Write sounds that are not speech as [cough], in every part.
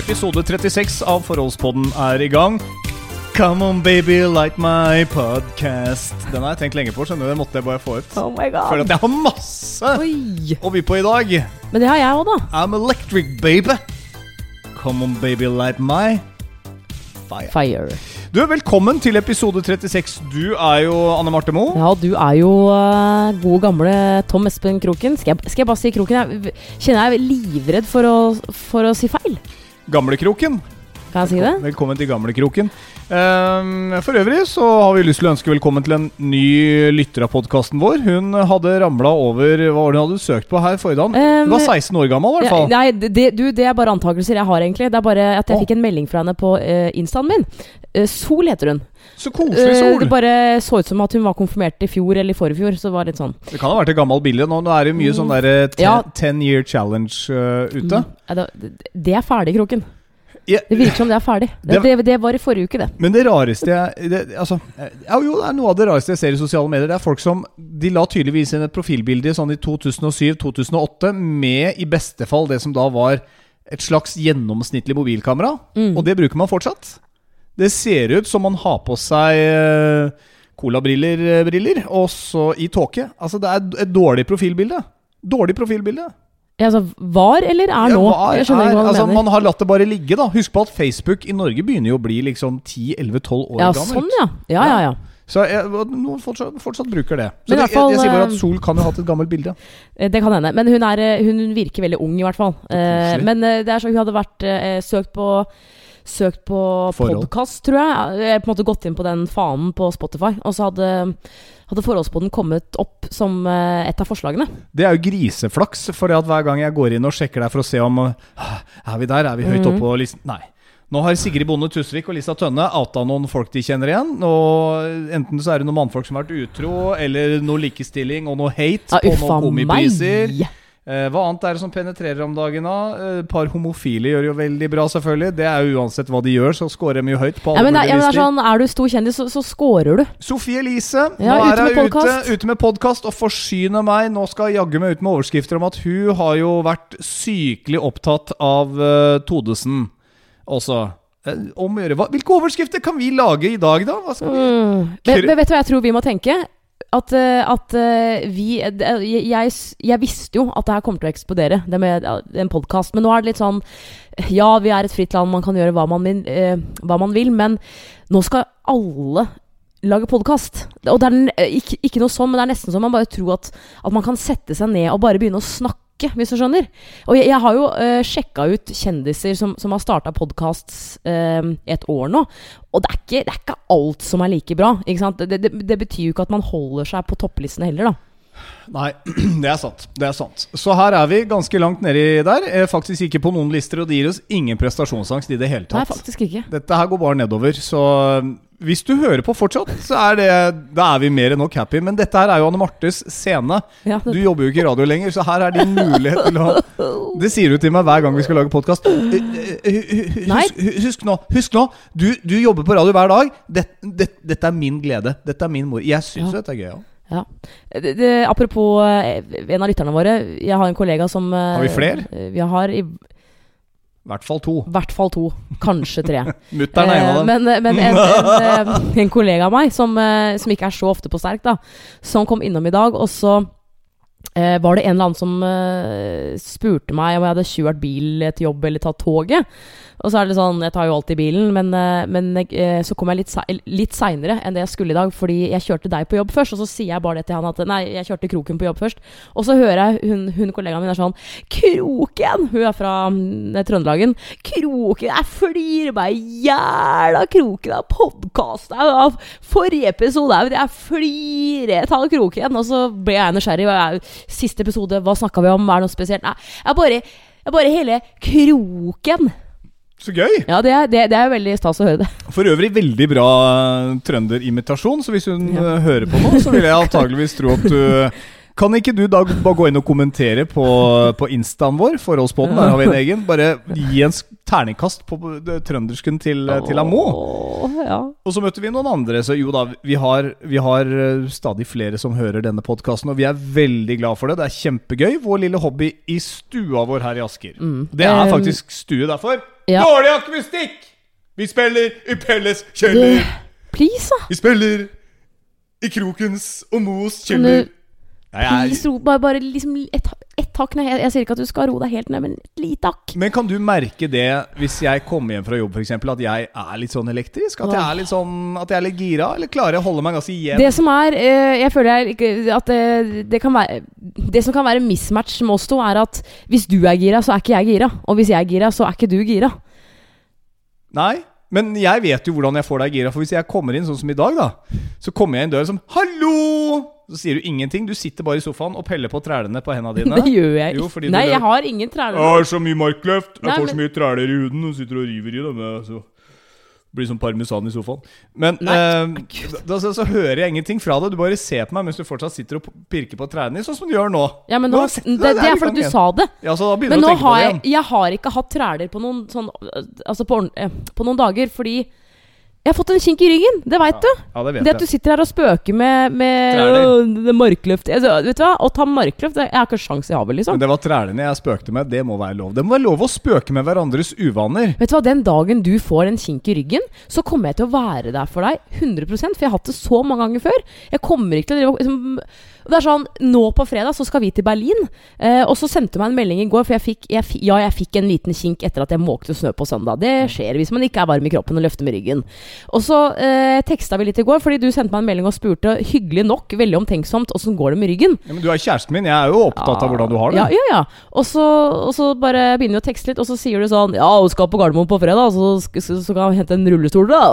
Episode 36 av Forholdspodden er i gang. Come on, baby, light my podcast. Den har jeg tenkt lenge på. skjønner du, Den måtte jeg bare få ut. Oh my Føler at jeg har masse Oi. å by på i dag. Men det har jeg òg, da. I'm electric, baby. Come on, baby, light my fire. Fire. Du, Velkommen til episode 36. Du er jo Anne Marte Moe. Ja, du er jo uh, gode gamle Tom Espen Kroken. Skal jeg, skal jeg bare si Kroken? Jeg kjenner jeg er livredd for å, for å si feil. Gamlekroken. Kan jeg si det? Velkommen til Gamlekroken. Um, for øvrig så har vi lyst til å ønske velkommen til en ny lytter av podkasten vår. Hun hadde ramla over hva var det hun hadde søkt på her forrige dag. Um, var 16 år gammel, i hvert fall. nei, det, du, det er bare antakelser jeg har, egentlig. Det er bare at jeg oh. fikk en melding fra henne på uh, instaen min. Eh, Sol heter hun. Så koselig Eh, sol. det bare så ut som at hun var konfirmert i fjor eller i forfjor. Så det var litt sånn Det kan ha vært et gammelt bilde. Nå, nå er det mye Mm. sånn der ten, Ja. ten year challenge uh, ute. Mm. Det, er ferdig, Kroken. Det virker som det er ferdig. Det, Det- det, det var i forrige uke, det. men det rareste jeg det, altså, Jo, det er noe av det rareste jeg ser i sosiale medier. Det er folk som De la tydeligvis inn et profilbilde sånn i 2007-2008 med i beste fall det som da var et slags gjennomsnittlig mobilkamera. Mm. Og det bruker man fortsatt. Det ser ut som man har på seg eh, colabriller eh, briller, og så i tåke. Altså, det er et dårlig profilbilde. Dårlig profilbilde. Ja, altså, var eller er Ja, nå? hva jeg skjønner er- ikke hva du altså, mener. Man har latt det bare ligge, da. Husk på at Facebook i Norge begynner jo å bli liksom 10-11-12 år Ja, gammelt. sånn, ja. Ja, ja, ja. Så jeg, noen fortsatt, fortsatt bruker det. Så det, fall, jeg, jeg sier bare eh, at Sol kan jo ha hatt et gammelt bilde. Eh, Det kan hende. Men hun, er, eh, hun virker veldig ung, i hvert fall. Eh, men eh, det er så hun hadde vært eh, søkt på Søkt på podkast, tror jeg. Eh, på en måte Gått inn på den fanen på Spotify. Og så hadde, hadde Forholdspodden kommet opp som eh, et av forslagene. Det er jo griseflaks, for hver gang jeg går inn og sjekker der for å se om Er vi der? Er vi høyt Mhm. oppe på liksom, Nei. Nå har Sigrid Bonde Tusvik og Lisa Tønne outa noen folk de kjenner igjen. Og enten så er det noen mannfolk som har vært utro, eller noe likestilling og noe hate Ja, på noen meg! komipriser. Eh, hva annet er det som penetrerer om dagen, da? Eh, par homofile gjør jo veldig bra, selvfølgelig. Det er jo uansett hva de gjør, så scorer de jo høyt på Ja, alle men det, er- ja, men det er sånn, er du stor kjendis, så, så scorer du. Sofie Elise, Ja, nå er hun ute, ute med podkast og forsyner meg. Nå skal jeg jaggu meg ut med overskrifter om at hun har jo vært sykelig opptatt av uh, Todesen også. Eh, om å gjøre. Hva, hvilke overskrifter kan vi lage i dag, da? Mm. Men, men vet du hva jeg tror vi må tenke? At, eh, at eh, vi jeg, jeg, jeg visste jo at det her kommer til å eksplodere, det med en podkast. Men nå er det litt sånn Ja, vi er et fritt land, man kan gjøre hva man vil, eh, hva man vil men nå skal alle lage podkast. Og det er eh, ikke, ikke noe sånn, men det er nesten så man bare tror at, at man kan sette seg ned og bare begynne å snakke. Hvis du skjønner. Og jeg, jeg har jo uh, sjekka ut kjendiser som, som har starta podkast et år nå. Og det er, ikke, det er ikke alt som er like bra. Ikke sant? Det, det, det betyr jo ikke at man holder seg på topplistene heller, da. Nei, [clears throat] det er sant. Det er sant. Så her er vi ganske langt nedi der. Eh, faktisk ikke på noen lister, og det gir oss ingen prestasjonsangst i det hele Nei, tatt. faktisk ikke. Dette her går bare nedover, så hvis du hører på fortsatt, så er det Da er vi mer enn nok happy. Men dette her er jo Anne Martes scene. Ja, Du jobber jo ikke i radio lenger, så her er din mulighet til å Det sier du til meg hver gang vi skal lage podkast. Husk, husk nå, husk nå du, du jobber på radio hver dag. Det, det, dette er min glede. Dette er min mor. Jeg syns Ja. dette er gøy. Ja. Ja. Det, det, apropos eh, en av lytterne våre. Jeg har en kollega som eh, Har vi flere? eh, Vi har i I hvert fall to. hvert fall to. Kanskje tre. [laughs] Mutter'n er en av Eh, dem. Men, men en, en, [laughs] eh, en kollega av meg, som, eh, som ikke er så ofte på sterk, da, som kom innom i dag, og så eh, var det en eller annen som eh, spurte meg om jeg hadde kjørt bil til jobb eller tatt toget. Og så er det sånn, jeg tar jo alltid bilen, men, eh, men eh, så kom jeg litt, litt seinere enn det jeg skulle i dag, fordi jeg kjørte deg på jobb først. Og så sier jeg bare det til han at nei, jeg kjørte Kroken på jobb først. Og så hører jeg hun, hun kollegaen min er sånn Kroken! Hun er fra mm, Trøndelagen. Kroken! Jeg flirer meg i hjel av Kroken av podkast! Av forrige episode! Jeg flirer av Kroken! Og så ble jeg nysgjerrig. Siste episode, hva snakka vi om? Er det noe spesielt? Nei, jeg bare, jeg bare hele Kroken! Så gøy! Ja, det er, det, det er veldig stas å høre det. For øvrig veldig bra eh, trønderimitasjon, så hvis hun Ja. eh, hører på nå, så vil jeg antageligvis tro at du Kan ikke du da bare gå inn og kommentere på, på instaen vår, Forholdspodden, der har vi en egen. Bare gi en terningkast på eh, trøndersken til, eh, til Amo. Ja. Og så møtte vi noen andre, så jo da, vi har, vi har eh, stadig flere som hører denne podkasten, og vi er veldig glad for det. Det er kjempegøy. Vår lille hobby i stua vår her i Asker. Mm. Det er faktisk stue derfor. Ja. Dårlig akustikk! Vi spiller i Pelles kjeller. Please, da. Vi spiller i Krokens og Mos kjeller. Please ro bare, bare liksom et, et hakk ned. Jeg, jeg sier ikke at du skal roe deg helt ned, men et lite hakk. men kan du merke det hvis jeg kommer hjem fra jobb, f.eks., at jeg er litt sånn elektrisk? At jeg er litt sånn At jeg er litt gira? Eller klarer jeg å holde meg ganske jevn? Det som er eh, Jeg føler jeg at det, det kan være Det som kan være mismatch med oss to, er at hvis du er gira, så er ikke jeg gira. Og hvis jeg er gira, så er ikke du gira. Nei, men jeg vet jo hvordan jeg får deg gira. For hvis jeg kommer inn sånn som i dag, da, så kommer jeg inn døra som 'hallo'! Så sier du ingenting. Du sitter bare i sofaen og peller på trælene på hendene dine. [laughs] Det gjør jeg Jo, ikke. fordi Nei, jeg har ingen træler. Jeg har så mye markløft. Jeg Nei, får men- så mye træler i huden og sitter og river i dem. jeg, Så blir som parmesan i sofaen. Men Nei, eh, da, så, så hører jeg ingenting fra deg. Du bare ser på meg mens du fortsatt sitter og pirker på trærne, sånn som du gjør nå. Ja, men nå, nå, det, det er fordi du sa det. Ja, så da begynner Men du å tenke på har det jeg, igjen. jeg har ikke hatt træler på noen, sånn, altså på, eh, på noen dager, fordi jeg har fått en kink i ryggen. Det veit du. Ja, det vet Det at du sitter her og spøker med, med øh, det markløft altså, Vet du hva? Å ta markløft det- Jeg har ikke sjans i havet, Men liksom. det var trælene jeg spøkte med. Det må være lov. Det må være lov å spøke med hverandres uvaner. Vet du hva, Den dagen du får en kink i ryggen, så kommer jeg til å være der for deg 100% For jeg har hatt det så mange ganger før. Jeg kommer ikke til å drive liksom, og Det er sånn, Nå på fredag så skal vi til Berlin. Eh, og så sendte du meg en melding i går, for jeg fikk, jeg, ja, jeg fikk en liten kink etter at jeg måkte snø på søndag. Det skjer hvis man ikke er varm i kroppen og løfter med ryggen. Og så eh, teksta vi litt i går, fordi du sendte meg en melding og spurte hyggelig nok, veldig omtenksomt, åssen går det med ryggen. Ja, men du er kjæresten min. Jeg er jo opptatt av hvordan du har det. Ja, ja, ja. Og så, og så bare begynner vi å tekste litt, og så sier du sånn Ja, hun skal på Gardermoen på fredag, så, så, så kan hun hente en rullestol, da.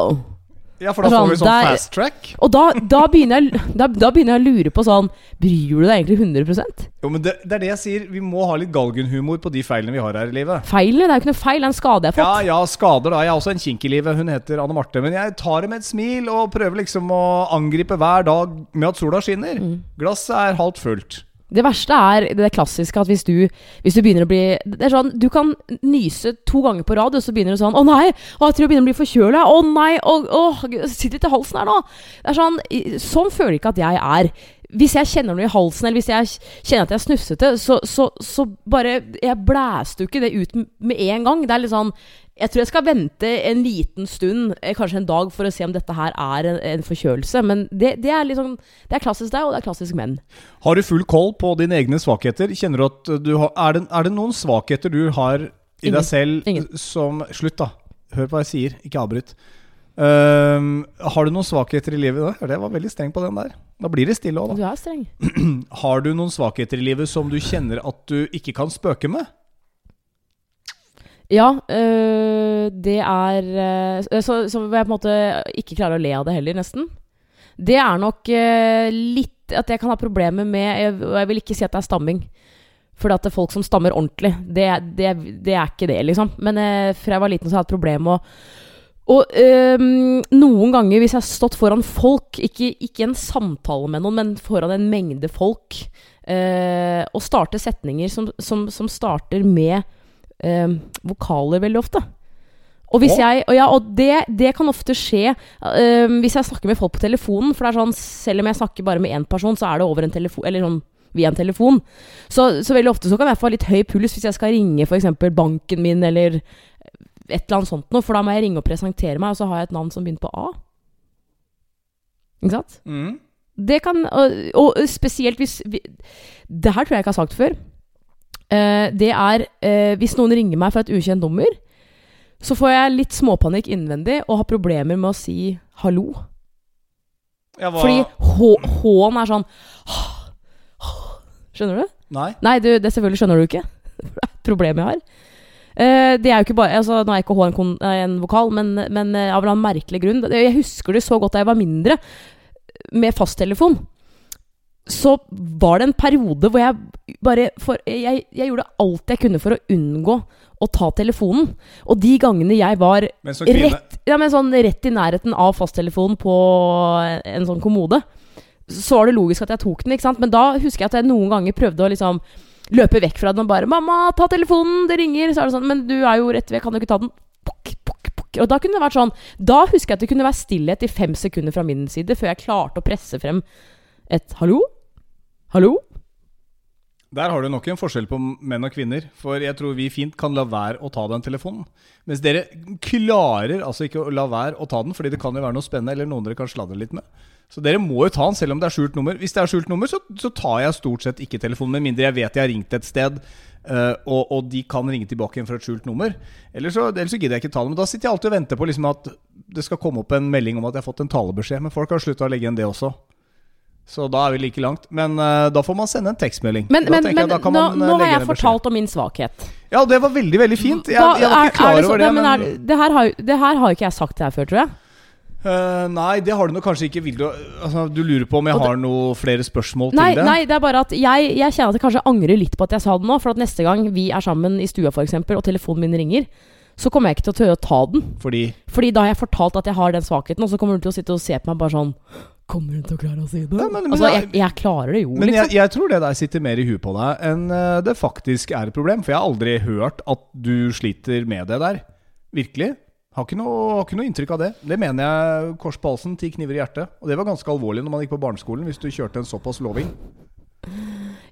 Ja, for da får vi Sånn, sånn der- fast track. Og da, da, begynner jeg, da, da begynner jeg å lure på sånn Bryr du deg egentlig 100 Jo, men det, det er det jeg sier. Vi må ha litt galgenhumor på de feilene vi har her i livet. Feilene? Det er jo ikke noe feil, det er en skade jeg har Ja, fått. ja, skader da. Jeg har også en kink i livet. Hun heter Anne Marte. Men jeg tar det med et smil og prøver liksom å angripe hver dag med at sola skinner. Mm. Glasset er halvt fullt. Det verste er det klassiske at hvis du, hvis du begynner å bli Det er sånn, Du kan nyse to ganger på rad, og så begynner du sånn Å nei! Å, jeg tror jeg begynner å bli forkjøla. Å nei! Å, å, sitter litt i halsen her nå. Det er sånn, Sånn føler ikke at jeg er. Hvis jeg kjenner noe i halsen, eller hvis jeg kjenner at jeg er snufsete, så, så, så bare Jeg blæster jo ikke det ut med en gang. Det er litt sånn Jeg tror jeg skal vente en liten stund, eh, kanskje en dag, for å se om dette her er en, en forkjølelse. Men det, det er litt sånn Det er klassisk deg, og det er klassisk menn. Har du full koll på dine egne svakheter? Kjenner du at du har Er det, er det noen svakheter du har i Ingen. deg selv Ingen. som Slutt, da. Hør på hva jeg sier. Ikke avbryt. Ehm, har du noen svakheter i livet? Det var veldig streng på den der. Da blir det stille òg, da. Du er streng. [clears throat] Har du noen svakheter i livet som du kjenner at du ikke kan spøke med? Ja, øh, det er øh, så, så jeg på en måte ikke klarer å le av det heller, nesten. Det er nok øh, litt at jeg kan ha problemer med jeg, Og jeg vil ikke si at det er stamming. For at det er folk som stammer ordentlig, det, det, det er ikke det, liksom. Men fra jeg var liten, så har jeg hatt problemer med å og øhm, noen ganger hvis jeg har stått foran folk, ikke, ikke en samtale med noen, men foran en mengde folk, øh, og starter setninger som, som, som starter med øhm, vokaler veldig ofte. Og, hvis jeg, og, ja, og det, det kan ofte skje øhm, hvis jeg snakker med folk på telefonen. For det er sånn, selv om jeg snakker bare med én person, så er det over en telefon Eller sånn via en telefon. Så, så veldig ofte så kan jeg få litt høy puls hvis jeg skal ringe f.eks. banken min eller et eller annet sånt noe, for da må jeg ringe og presentere meg, og så har jeg et navn som begynner på A. Ikke sant? Mm. Det kan Og, og spesielt hvis vi, Det her tror jeg ikke jeg har sagt før. Uh, det er uh, hvis noen ringer meg fra et ukjent nummer, så får jeg litt småpanikk innvendig og har problemer med å si hallo. Hva Fordi H-en er sånn Skjønner du? Nei? Nei, du, det selvfølgelig skjønner du ikke. [laughs] Det er et problem jeg har. Eh, det er jo ikke bare altså, Nå er ikke H en, en vokal, men, men eh, av en merkelig grunn Jeg husker det så godt da jeg var mindre, med fasttelefon. Så var det en periode hvor jeg bare for, jeg, jeg gjorde alt jeg kunne for å unngå å ta telefonen. Og de gangene jeg var rett, ja, men sånn rett i nærheten av fasttelefonen på en sånn kommode, så var det logisk at jeg tok den. ikke sant? Men da husker jeg at jeg noen ganger prøvde å liksom løpe vekk fra den og bare 'Mamma, ta telefonen, det ringer.' Så er det sånn 'Men du er jo rett ved, kan du ikke ta den?' Pukk, pukk, pukk. Og da kunne det vært sånn Da husker jeg at det kunne være stillhet i fem sekunder fra min side før jeg klarte å presse frem et 'hallo'? Hallo? Der har du nok en forskjell på menn og kvinner. For jeg tror vi fint kan la være å ta den telefonen. Mens dere klarer altså ikke å la være å ta den, fordi det kan jo være noe spennende eller noen dere kan sladre litt med. Så dere må jo ta den selv om det er skjult nummer. Hvis det er skjult nummer, så, så tar jeg stort sett ikke telefonen, med mindre jeg vet jeg har ringt et sted. uh, og, og de kan ringe tilbake igjen fra et skjult nummer. Ellers så, ellers så gidder jeg ikke ta det. Men da sitter jeg alltid og venter på liksom at det skal komme opp en melding om at jeg har fått en talebeskjed. Men folk har slutta å legge igjen det også. Så da er vi like langt. Men uh, da får man sende en tekstmelding. Men, men, jeg, da nå, eh, nå har jeg fortalt om min svakhet. Ja, det var veldig, veldig fint. Jeg, Da jeg var er- ikke klar er det så- over det. men Men, er, det, her har, det her har ikke jeg sagt til deg før, tror jeg. Eh, nei, det har du nok kanskje ikke. Vil du, altså, du lurer på om jeg har noe flere spørsmål Nei, til det? nei, det er bare at jeg, jeg kjenner at jeg kanskje angrer litt på at jeg sa det nå. For at neste gang vi er sammen i stua for eksempel, og telefonen min ringer, så kommer jeg ikke til å tørre å ta den. Fordi Fordi da har jeg fortalt at jeg har den svakheten, og så kommer hun til å sitte og se på meg bare sånn Kommer hun til å klare å si det? Ja, men- men altså, jeg- jeg, jeg klarer det jo, Men jeg, liksom. jeg tror det der sitter mer i huet på deg enn eh, det faktisk er et problem. For jeg har aldri hørt at du sliter med det der. Virkelig. Har ikke noe, har ikke noe inntrykk av det. Det mener jeg kors på halsen, ti kniver i hjertet. Og det var ganske alvorlig når man gikk på barneskolen, hvis du kjørte en såpass loving.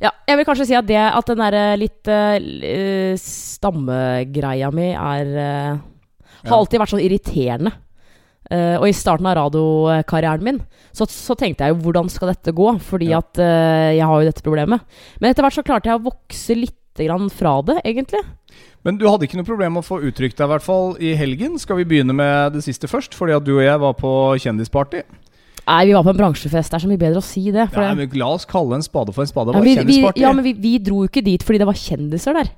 Ja, jeg vil kanskje si at det at den derre litt uh, stammegreia mi er uh, Har alltid vært sånn irriterende. Uh, og i starten av radiokarrieren min så, så tenkte jeg jo hvordan skal dette gå? Fordi Ja. at uh, jeg har jo dette problemet. Men etter hvert så klarte jeg å vokse litt grann fra det, egentlig. Men du hadde ikke noe problem med å få uttrykt deg, i hvert fall i helgen. Skal vi begynne med det siste først? Fordi at du og jeg var på kjendisparty. Nei, vi var på en bransjefest. Det er så mye bedre å si det. Ja, men la oss kalle en spade for en spade. Det var vi, vi, kjendisparty. ja, men vi, vi dro jo ikke dit fordi det var kjendiser der.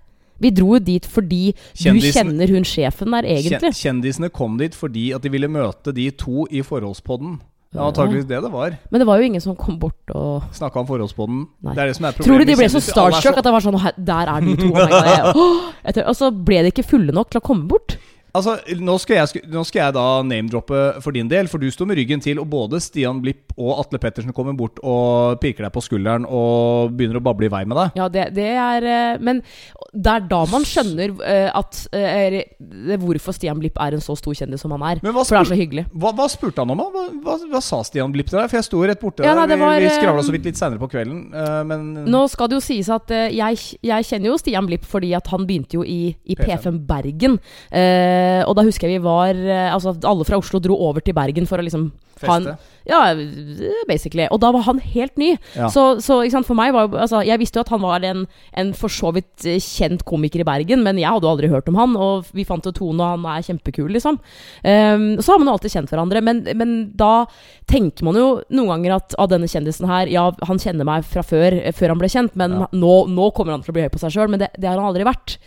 Vi dro jo dit fordi Kjendisen- du kjenner hun sjefen der, egentlig. Kjen- Kjendisene kom dit fordi at de ville møte de to i Forholdspodden. Det var antakeligvis det det var. Men det var jo ingen som kom bort og Snakka om Forholdspodden. Det er det som er problemet. Tror du de ble så starstruck at det var sånn Der er de to. Oh og [gasps] så ble de ikke fulle nok til å komme bort. Altså, nå skal, jeg, nå skal jeg da name-droppe for din del, for du står med ryggen til, og både Stian Blipp og Atle Pettersen kommer bort og pirker deg på skulderen og begynner å bable i vei med deg. Ja, det, det er eh, Men det er da man skjønner eh, at er, hvorfor Stian Blipp er en så stor kjendis som han er. Men hva, For det er så hyggelig. hva, hva spurte han om, da? Hva, hva, hva sa Stian Blipp til deg? For jeg sto rett borte Ja, der. nei, det var, vi vi eh, skravla så vidt litt seinere på kvelden, eh, men Nå skal det jo sies at eh, jeg, jeg kjenner jo Stian Blipp fordi at han begynte jo i, i P5 P5 Bergen. Eh, og da husker jeg vi var eh, Altså alle fra Oslo dro over til Bergen for å liksom ha en feste. Ja, basically. Og da var han helt ny. Ja. Så, så sant, for meg var jo altså, Jeg visste jo at han var en, en for så vidt eh, kjent komiker i Bergen, men jeg hadde jo aldri hørt om han, og vi fant jo Tone, og han er kjempekul, liksom. Um, så har man jo alltid kjent hverandre, men, men da tenker man jo noen ganger at av denne kjendisen her Ja, han kjenner meg fra før, eh, før han ble kjent, men Ja. nå, nå kommer han til å bli høy på seg sjøl. Men det, det har han aldri vært.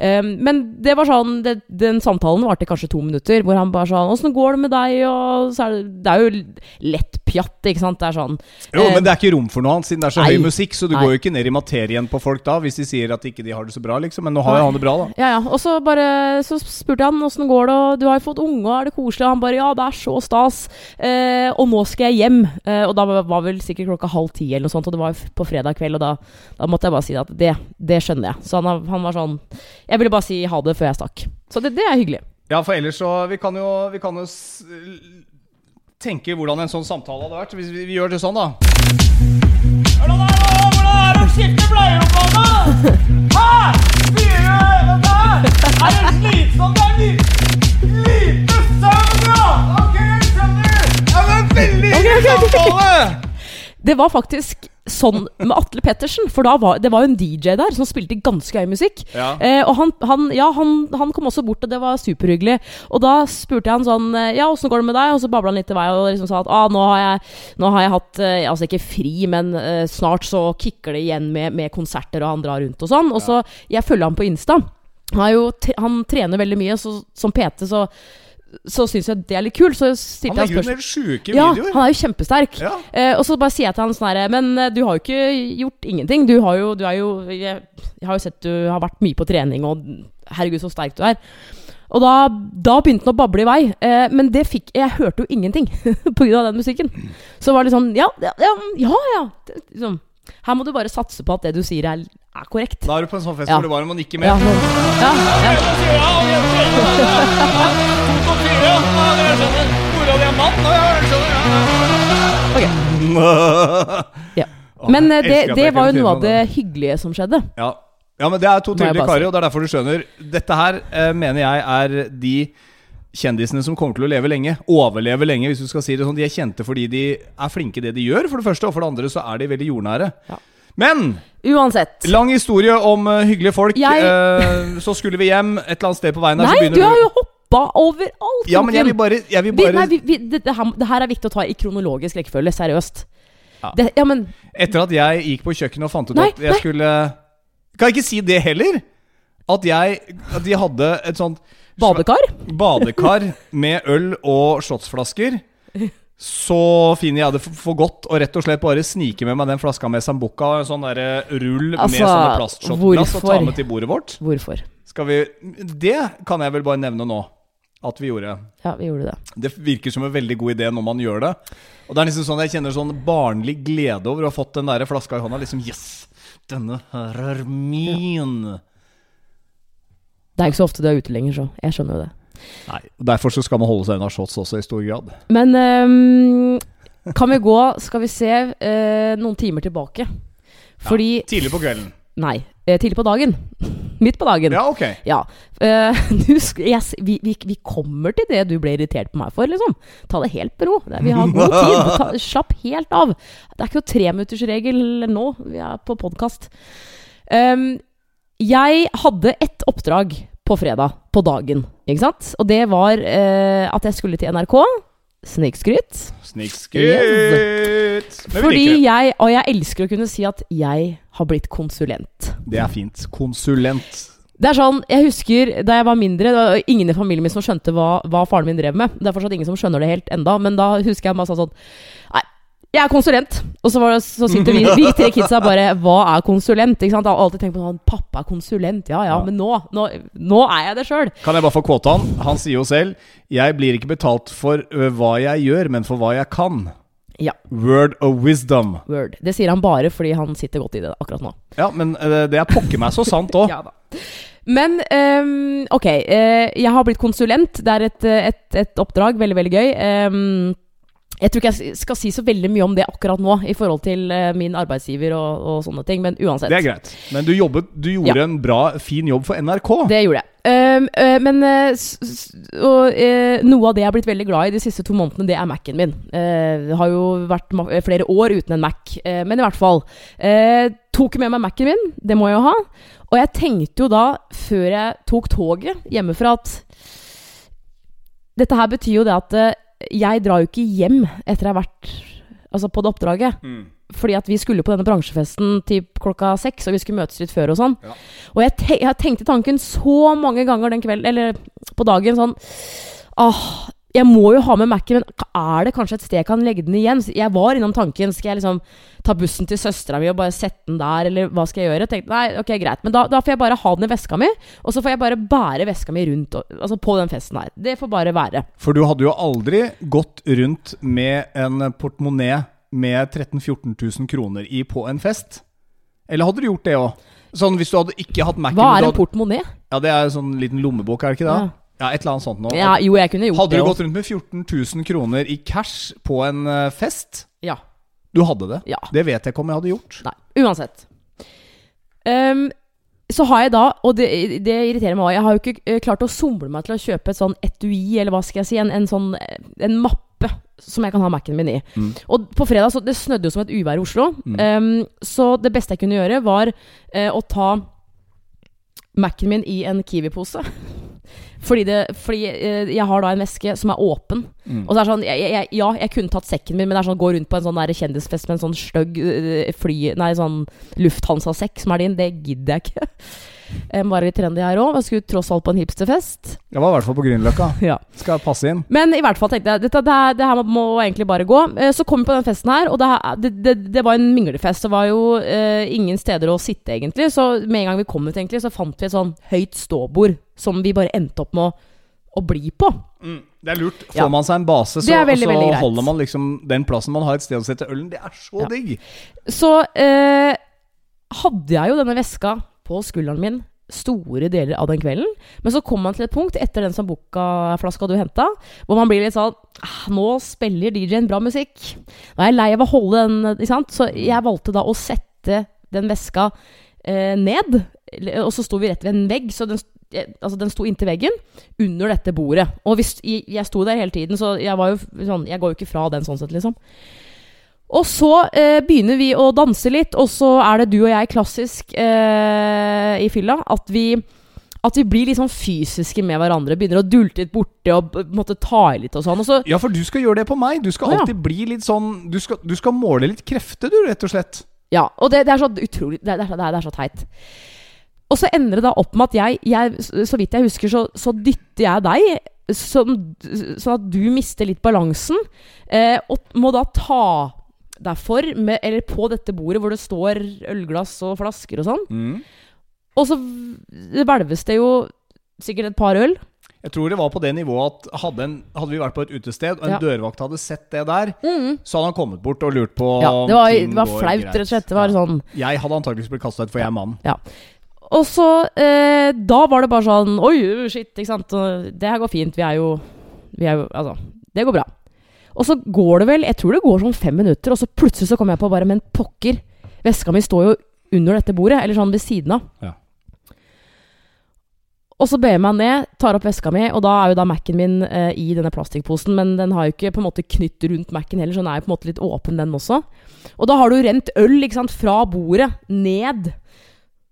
Um, men det var sånn det, Den samtalen varte kanskje to minutter, hvor han bare sånn 'Åssen går det med deg?' Og så er det, det er jo lett pjatt, ikke sant? Det er sånn Jo, eh, men det er ikke rom for noe annet, siden det er så nei. høy musikk. Så du Nei. går jo ikke ned i materien på folk da, hvis de sier at ikke de har det så bra, liksom. Men nå har jo han det bra, da. Ja, ja. Og så bare Så spurte jeg han åssen går det, og du har jo fått unge, og er det koselig? Og han bare ja, det er så stas. Eh, og nå skal jeg hjem. Eh, og da var var vel sikkert klokka halv ti eller noe sånt, og det var jo på fredag kveld, og da, da måtte jeg bare si at det, det skjønner jeg. Så han, han var sånn Jeg ville bare si ha det før jeg stakk. Så det, det er hyggelig. Ja, for ellers så Vi kan jo, vi kan jo s tenke hvordan en sånn samtale hadde vært. Hvis vi, vi gjør det sånn, da. Hvordan er det, hvordan er det å skifte bleieoppgave? Hæ? Sier du dette? Er det slitsomt? Det er lite søvn, ja! Ok, jeg skjønner. Ja, men veldig Ok, ok, ok. samtale! Det var faktisk sånn med Atle Pettersen, for da var, det var jo en DJ der som spilte ganske høy musikk. Ja. Eh, og han, han, ja, han, han kom også bort, og det var superhyggelig. Og da spurte jeg han sånn eh, Ja, åssen går det med deg? Og så babla han litt i vei og liksom sa at ah, nå, har jeg, nå har jeg hatt eh, Altså ikke fri, men eh, snart så kicker det igjen med, med konserter, og han drar rundt og sånn. Og så Jeg følger ham på Insta. Han, er jo, han trener veldig mye, så som PT så så syns jeg det er litt kult. Så Han stilte jeg legger ut spørsmål en ja, han er jo kjempesterk. Ja. Eh, og så bare sier jeg til han sånn herre Men eh, du har jo ikke gjort ingenting. Du har jo, du er jo jeg, jeg har jo sett du har vært mye på trening, og herregud, så sterk du er. Og da, da begynte han å bable i vei. Eh, men det fikk Jeg hørte jo ingenting [laughs] av den musikken. Så var det sånn Ja, ja, ja. ja, ja. Liksom, her må du bare satse på at det du sier, er, er korrekt. Da er du på en sånn fest Ja. hvor det bare må nikke med. ja, ja. Ja, fire, ja. Men eh, det, det var jo noe av det hyggelige som skjedde. Ja. ja, men det er to tydelige karer, og det er derfor du skjønner. Dette her eh, mener jeg er de kjendisene som kommer til å leve lenge. Overleve lenge, hvis du skal si det sånn. De er kjente fordi de er flinke i det de gjør, for det første. Og for det andre så er de veldig jordnære. Ja. Men Uansett. lang historie om uh, hyggelige folk. Jeg- Uh, så skulle vi hjem et eller annet sted på veien her. Nei, du har jo hoppa overalt! Ja, men jeg vil bare, jeg vil vi, nei, vi, vi, det, det, her, det her er viktig å ta i kronologisk rekkefølge. Seriøst. Ja. Det, ja, men Etter at jeg gikk på kjøkkenet og fant ut Nei, at jeg nei. skulle Kan jeg ikke si det heller? At jeg At de hadde et sånt badekar? badekar med øl og shotsflasker, så finner jeg det for, godt å rett og slett bare snike med meg den flaska med Sambuca, en sånn der rull med Altså, sånne plastshotglass, og ta med til bordet vårt. Hvorfor? Skal vi Det kan jeg vel bare nevne nå. At vi gjorde. Ja, vi gjorde det. Det virker som en veldig god idé når man gjør det. Og det er liksom sånn Jeg kjenner sånn barnlig glede over å ha fått den der flaska i hånda. Liksom Yes! Denne her er min. Det er ikke så ofte du er ute lenger, så jeg skjønner jo det. Nei, Derfor så skal man holde seg unna shots også, i stor grad. Men um, kan vi gå, skal vi se, uh, noen timer tilbake? Fordi Tidlig på kvelden. Nei, eh, tidlig på dagen. [laughs] Midt på dagen. Ja, ok. Ja. [laughs] Uh, husk, yes, vi, vi, vi kommer til det du ble irritert på meg for, liksom. Ta det helt med ro. Vi har god tid. [laughs] Ta, slapp helt av. Det er ikke noe treminuttersregel nå. Vi er på podkast. Jeg hadde ett oppdrag på fredag, på dagen, ikke sant? Og det var eh, at jeg skulle til NRK. Snikskryt. Snikskryt! Fordi jeg, og jeg elsker å kunne si at jeg har blitt konsulent. Det er fint. Konsulent. Det er sånn, Jeg husker da jeg var mindre, det var ingen i familien min som skjønte hva, hva faren min drev med. Det er fortsatt ingen som skjønner det helt enda, men da husker jeg bare sa sånn Nei, jeg er konsulent. Og så, var det, så sitter vi, vi tre kidsa bare Hva er konsulent? Jeg har alltid tenkt på sånn Pappa er konsulent. Ja ja, Ja. men nå, nå, nå er jeg det sjøl. Kan jeg bare få quote han? Han sier jo selv Jeg blir ikke betalt for hva jeg gjør, men for hva jeg kan. Ja. Word of wisdom. Word. Det sier han bare fordi han sitter godt i det akkurat nå. Ja, men det er pokker meg så sant òg. [laughs] Ja da. Men um, ok, jeg har blitt konsulent. Det er et, et, et oppdrag. Veldig, veldig gøy. Ehm, jeg tror ikke jeg skal si så veldig mye om det akkurat nå, i forhold til eh, min arbeidsgiver og, og sånne ting, men uansett. Det er greit. Men du, jobbet, du gjorde en bra, fin jobb for NRK. Det gjorde jeg. Ehm, uh, men uh, og, uh, noe av det jeg har blitt veldig glad i de siste to månedene, det er Mac-en min. Det har jo vært flere år uten en Mac, men i hvert fall. Tok med meg Mac-en min, det må jeg jo ha. Og jeg tenkte jo da, før jeg tok toget hjemmefra, at dette her betyr jo det at jeg drar jo ikke hjem etter jeg har vært altså på det oppdraget. Mm. Fordi at vi skulle på denne bransjefesten til klokka seks, og vi skulle møtes litt før og sånn. Ja. Og jeg, te jeg tenkte tanken så mange ganger den kvelden, eller på dagen, sånn Åh, jeg må jo ha med Mac-en, men er det kanskje et sted jeg kan legge den igjen? Jeg var innom tanken. Skal jeg liksom ta bussen til søstera mi og bare sette den der, eller hva skal jeg gjøre? Tenkte, nei, ok, greit. Men da, da får jeg bare ha den i veska mi, og så får jeg bare bære veska mi rundt altså på den festen her. Det får bare være. For du hadde jo aldri gått rundt med en portemonee med 13 000-14 000 kroner i på en fest? Eller hadde du gjort det òg? Sånn hvis du hadde ikke hatt Mac-en Hva er en portemonee? Ja, det er en sånn liten lommebok, er det ikke det? Ja. Ja, et eller annet sånt noe. Ja, jo, jeg kunne gjort Hadde det du gått rundt med 14 000 kroner i cash på en eh, fest? Ja. Du hadde det? Ja. Det vet jeg ikke om jeg hadde gjort. Nei, uansett. Um, så har jeg da, og det, det irriterer meg også, jeg har jo ikke eh, klart å somle meg til å kjøpe et sånn etui, eller hva skal jeg si, en, en sånn eh, en mappe som jeg kan ha Mac-en min i. Mm. Og på fredag, så det snødde jo som et uvær i Oslo, Mm. um, så det beste jeg kunne gjøre var uh, å ta Mac-en min i en Kiwi-pose. [laughs] Fordi, det, fordi eh, jeg har da en veske som er åpen. Mm. Og så er det sånn, jeg, jeg, Ja, jeg kunne tatt sekken min, men det er sånn gå rundt på en sånn der kjendisfest med en sånn stygg øh, fly... Nei, sånn Lufthansa-sekk som er din. Det gidder jeg ikke. Jeg var litt trendy her òg. Jeg skulle tross alt på en hipsterfest. Jeg var i hvert fall på Grünerløkka. [laughs] Ja. Skal passe inn. Men i hvert fall tenkte jeg dette, det, her, det her må egentlig bare gå. Eh, Så kom vi på den festen her, og det, det, det, det var en minglefest. Det var jo eh, ingen steder å sitte, egentlig. Så med en gang vi kom ut, egentlig, så fant vi et sånn høyt ståbord som vi bare endte opp med å, å bli på. Det er lurt. Får Ja. man seg en base, så, veldig, så veldig holder man liksom den plassen man har et sted å sette ølen. Det er så Ja. digg! Så eh, hadde jeg jo denne veska på skulderen min store deler av den kvelden. Men så kom man til et punkt etter den Sambuca-flaska du henta, hvor man blir litt sånn ah, Nå spiller DJ-en bra musikk. Nå er jeg lei av å holde den Ikke sant? Så jeg valgte da å sette den veska eh, ned. Og så sto vi rett ved en vegg, så den, eh, altså den sto inntil veggen under dette bordet. Og hvis, jeg, sto der hele tiden, så jeg var jo sånn Jeg går jo ikke fra den sånn sett, liksom. Og så eh, begynner vi å danse litt, og så er det du og jeg klassisk eh, i fylla at vi at vi blir litt sånn fysiske med hverandre. Begynner å dulte litt borti og måtte ta i litt og sånn. Og så Ja, for du skal gjøre det på meg. Du skal Å, ja. alltid bli litt sånn Du skal, du skal måle litt krefter, du, rett og slett. Ja, og det, det er så utrolig Det er, det er, det er så teit. Og så ender det da opp med at jeg, jeg så vidt jeg husker, så, så dytter jeg deg. Sånn, sånn at du mister litt balansen. Eh, og må da ta deg for, med, eller på dette bordet hvor det står ølglass og flasker og sånn. Mm. Og så hvelves det jo sikkert et par øl. Jeg tror det var på det nivået at hadde, en, hadde vi vært på et utested, og en Ja. dørvakt hadde sett det der, så hadde han kommet bort og lurt på Ja, det var, det var flaut, greit. rett og slett. Det var Ja. sånn Jeg hadde antakeligvis blitt kasta ut, for jeg er mann. Og så eh, Da var det bare sånn Oi, shit, ikke sant. Det her går fint. Vi er jo Vi er jo Altså, det går bra. Og så går det vel Jeg tror det går sånn fem minutter, og så plutselig så kommer jeg på bare Men pokker, veska mi står jo under dette bordet. Eller sånn ved siden av. Ja. Og så ber jeg meg ned, tar opp veska mi, og da er jo da Mac-en min eh, i denne plastikkposen. Men den har jo ikke på en måte knytt rundt Mac-en heller, så den er jo på en måte litt åpen, den også. Og da har du rent øl ikke sant, fra bordet ned.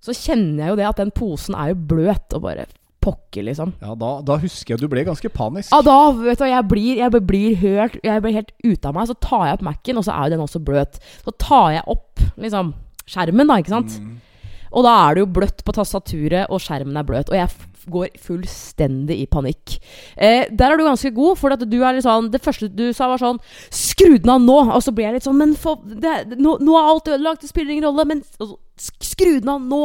Så kjenner jeg jo det at den posen er jo bløt, og bare pokker, liksom. Ja, da, da husker jeg du ble ganske panisk. Ja, da, vet du jeg blir, jeg blir hørt Jeg blir helt ute av meg. Så tar jeg opp Mac-en, og så er jo den også bløt. Så tar jeg opp liksom skjermen, da, ikke sant. Mm. Og da er det jo bløtt på tastaturet, og skjermen er bløt. Og jeg går fullstendig i panikk. Eh, der er du ganske god, for at du er litt sånn Det første du sa, var sånn Skru den av nå! Og så ble jeg litt sånn Men for, det, nå, nå er alt ødelagt, det spiller ingen rolle. Men skru den av nå!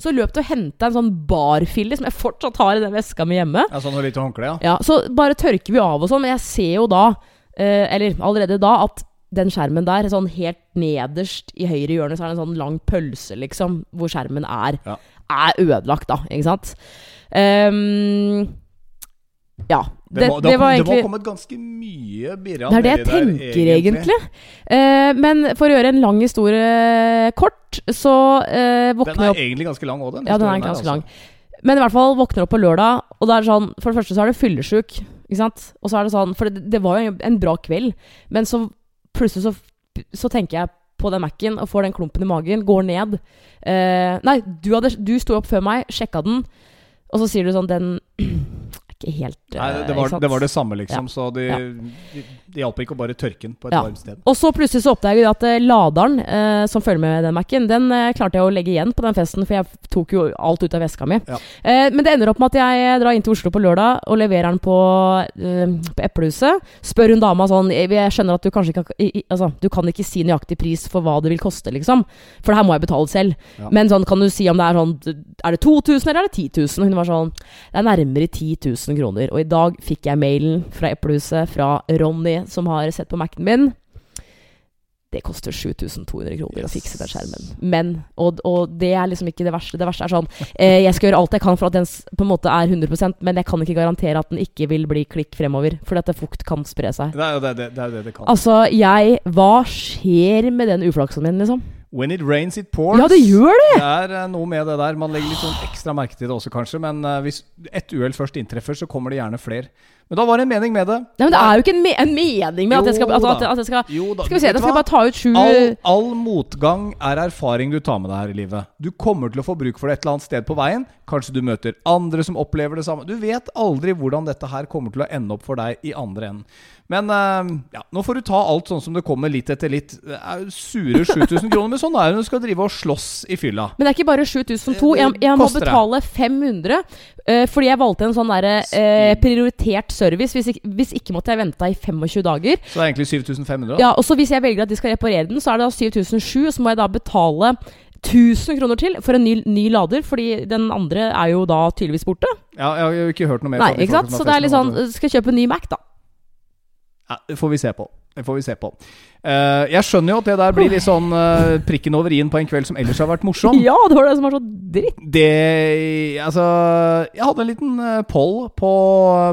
Så løp du og henta en sånn barfille som jeg fortsatt har i den veska mi hjemme. Ja, sånn lite håndkle, ja. Ja, Så bare tørker vi av og sånn, men jeg ser jo da, eh, eller allerede da, at den skjermen der, sånn helt nederst i høyre hjørne, så er det en sånn lang pølse, liksom, hvor skjermen er, Ja. er ødelagt, da. Ikke sant? Ehm, ja. Det, det, det var det var kommet ganske mye birra det er det jeg tenker, egentlig. Eh, men for å gjøre en lang historie kort, så Den våkner jeg er egentlig ganske lang òg, den. Ja, den er ganske der, lang. altså. Men i hvert fall våkner opp på lørdag, og det er sånn For det første så er det ikke sant? Og så er det sånn For det, det var jo en bra kveld, men så plutselig så, så tenker jeg på den Mac-en og får den klumpen i magen, går ned. Eh, nei, du, hadde, du sto opp før meg, sjekka den, og så sier du sånn Den [clears throat] er ikke helt Nei, eh, det var, ikke sant? det var det samme, liksom. Så de, Ja. de, de hjalp ikke å bare tørke den på et Ja. varmt sted. Og så plutselig så oppdager jeg at eh, laderen eh, som følger med den Mac-en, den eh, klarte jeg å legge igjen på den festen, for jeg tok jo alt ut av veska mi. Ja. Eh, men det ender opp med at jeg drar inn til Oslo på lørdag og leverer den på, eh, på Eplehuset. Spør hun dama sånn Jeg skjønner at du kanskje ikke i, Altså, du kan ikke si nøyaktig pris for hva det vil koste, liksom. For det her må jeg betale selv. Ja. Men sånn, kan du si om det er sånn Er det 2000 eller er det 10 000? Hun var sånn Det er nærmere 10 000 kroner. Og i dag fikk jeg mailen fra Eplehuset fra Ronny, som har sett på Mac-en min. Det koster 7200 kroner å fikse den skjermen. Men, og, og det er liksom ikke det verste. Det verste er sånn eh, Jeg skal gjøre alt jeg kan for at den på en måte er 100% men jeg kan ikke garantere at den ikke vil bli klikk fremover. For dette fukt kan spre seg. Det er jo det det, det, det, det kan. Altså, jeg Hva skjer med den uflaksen min, liksom? When it rains, it pours. Ja, det gjør det! Det er eh, noe med det der. Man legger litt sånn ekstra merke til det også, kanskje. Men eh, hvis ett uhell først inntreffer, så kommer det gjerne flere. Men da var det en mening med det. Nei, men Det er jo ikke en, me en mening med at jeg skal, at, at, at jeg skal Jo da, Skal vi se, da skal jeg bare ta ut sju All, all motgang er erfaring du tar med deg her i livet. Du kommer til å få bruk for det et eller annet sted på veien. Kanskje du møter andre som opplever det samme. Du vet aldri hvordan dette her kommer til å ende opp for deg i andre enden. Men eh, ja, nå får du ta alt sånn som det kommer, litt etter litt. Sure 7000 kroner, men sånn er det når du skal drive og slåss i fylla. Men det er ikke bare 7002. Det- det Jeg, jeg må betale 500 eh, fordi jeg valgte en sånn derre eh, prioritert service. Hvis ikke, hvis ikke måtte jeg vente i 25 dager. Så det er egentlig 7500. Ja, og så Hvis jeg velger at de skal reparere den, så er det da 7007. Så må jeg da betale 1000 kroner til for en ny, ny lader, fordi den andre er jo da tydeligvis borte. Ja, jeg har jo ikke hørt noe mer. Nei, ikke sant? Så det er litt sånn. Skal jeg kjøpe en ny Mac, da? Ja, det får vi se på. Det får vi se på. Uh, jeg skjønner jo at det der blir litt sånn uh, prikken over i-en på en kveld som ellers har vært morsom. Ja, det var det som var så dritt. Det Altså Jeg hadde en liten uh, poll på,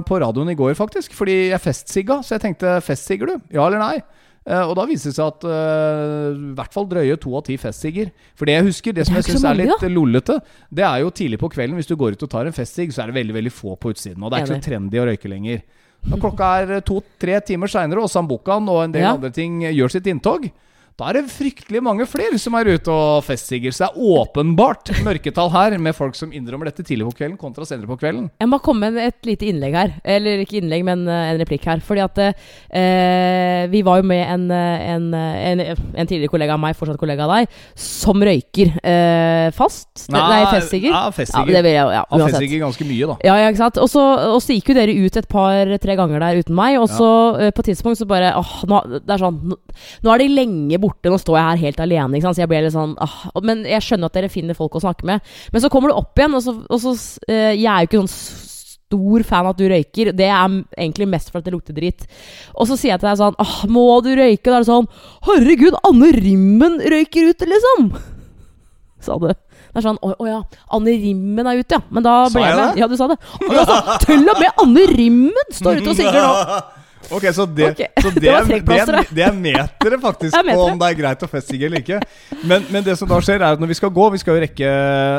på radioen i går, faktisk. Fordi jeg festsigga, så jeg tenkte festsigger du? Ja eller nei? Eh, og da viser det seg at eh, i hvert fall drøye to av ti festsigger. For det jeg husker, det som Det jeg syns er litt lollete, det er jo tidlig på kvelden. Hvis du går ut og tar en festsigg, så er det veldig veldig få på utsiden. Og det er ikke så trendy å røyke lenger. Når klokka er to-tre timer seinere, og Sambucaen og en del Ja. andre ting gjør sitt inntog, da er det fryktelig mange flere som er ute og festsigger. Så det er åpenbart mørketall her, med folk som innrømmer dette tidlig på kvelden kontra senere på kvelden. Jeg må komme med et lite innlegg her. Eller ikke innlegg, men eh, en replikk her. Fordi at eh, vi var jo med en, eh, en, eh, en, en tidligere kollega av meg, fortsatt kollega av deg, som røyker eh, fast. Nei, festsigger. Ja, Ja, festsigger. Ja, vil jeg, ja, Han uansett. festsigger ganske mye, da. Ja, ja, ikke sant. Og så, og så gikk jo dere ut et par-tre ganger der uten meg, og så ja. på et tidspunkt så bare åh, nå, Det er sånn Nå, nå er de lenge borte, nå står jeg her helt alene. Så jeg ble litt sånn ah. Men jeg skjønner at dere finner folk å snakke med. Men så kommer du opp igjen, og så, og så uh, Jeg er jo ikke sånn stor fan av at du røyker. Det er egentlig mest for at det lukter dritt. Og så sier jeg til deg sånn ah, må du røyke? Da er det sånn Herregud, Anne Rimmen røyker ute, liksom! [laughs] Sa du. Det er sånn Å å ja, Anne Rimmen er ute, ja. Men da ble jeg jeg med. Ja, du sa det. Og da sa, til og med Anne Rimmen står ute og sigger nå! [laughs] Ok, så det, okay. så [laughs] det det, er, det, det er meteret faktisk [laughs] er meteret. på om det er greit å festsigge eller ikke. Men, men det som da skjer, er at når vi skal gå, vi skal jo rekke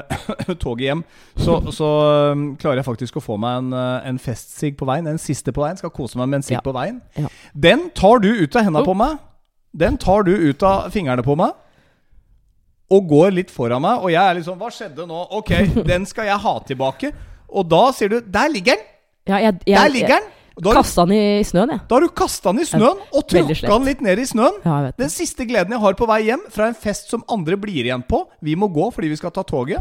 [coughs] toget hjem, så, så um, klarer jeg faktisk å få meg en, uh, en festsigg på veien. En siste på veien. Skal kose meg med en sigg Ja. på veien. Ja. Den tar du ut av Oh. på meg. Den tar du ut av fingrene på meg. Og går litt foran meg, og jeg er litt sånn Hva skjedde nå? Ok, [laughs] den skal jeg ha tilbake. Og da sier du Der ligger den! Ja, jeg, jeg, Der ligger den! Kasta den i snøen, jeg. da har du kasta den i snøen og tråkka den litt ned i snøen. Ja, det. Den siste gleden jeg har på vei hjem fra en fest som andre blir igjen på Vi må gå fordi vi skal ta toget.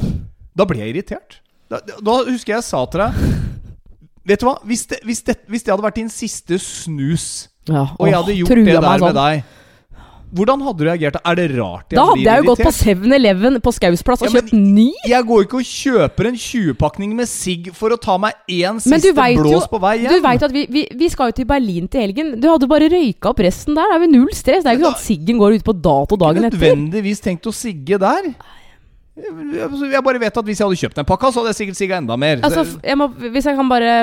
Da blir jeg irritert. Da, da husker jeg jeg sa til deg Vet du hva? Hvis det, hvis, det, hvis det hadde vært din siste snus, Ja, og jeg hadde gjort det der sånn. med deg hvordan hadde du reagert? Er det rart jeg Da hadde jeg jo gått på 7-Eleven på Skaus plass og Ja, kjøpt ny. Jeg går ikke og kjøper en 20-pakning med sigg for å ta meg én siste vet jo, blås på vei du hjem. vet at vi, vi, vi skal jo til Berlin til helgen. Du hadde bare røyka opp resten der. Det er jo null stress. Det er jo ikke sånn at siggen går ut på dato dagen etter. nødvendigvis tenkt å sigge der. Jeg bare vet at hvis jeg hadde kjøpt den pakka, så hadde jeg sikkert sigga enda mer. Altså, jeg må, hvis jeg kan bare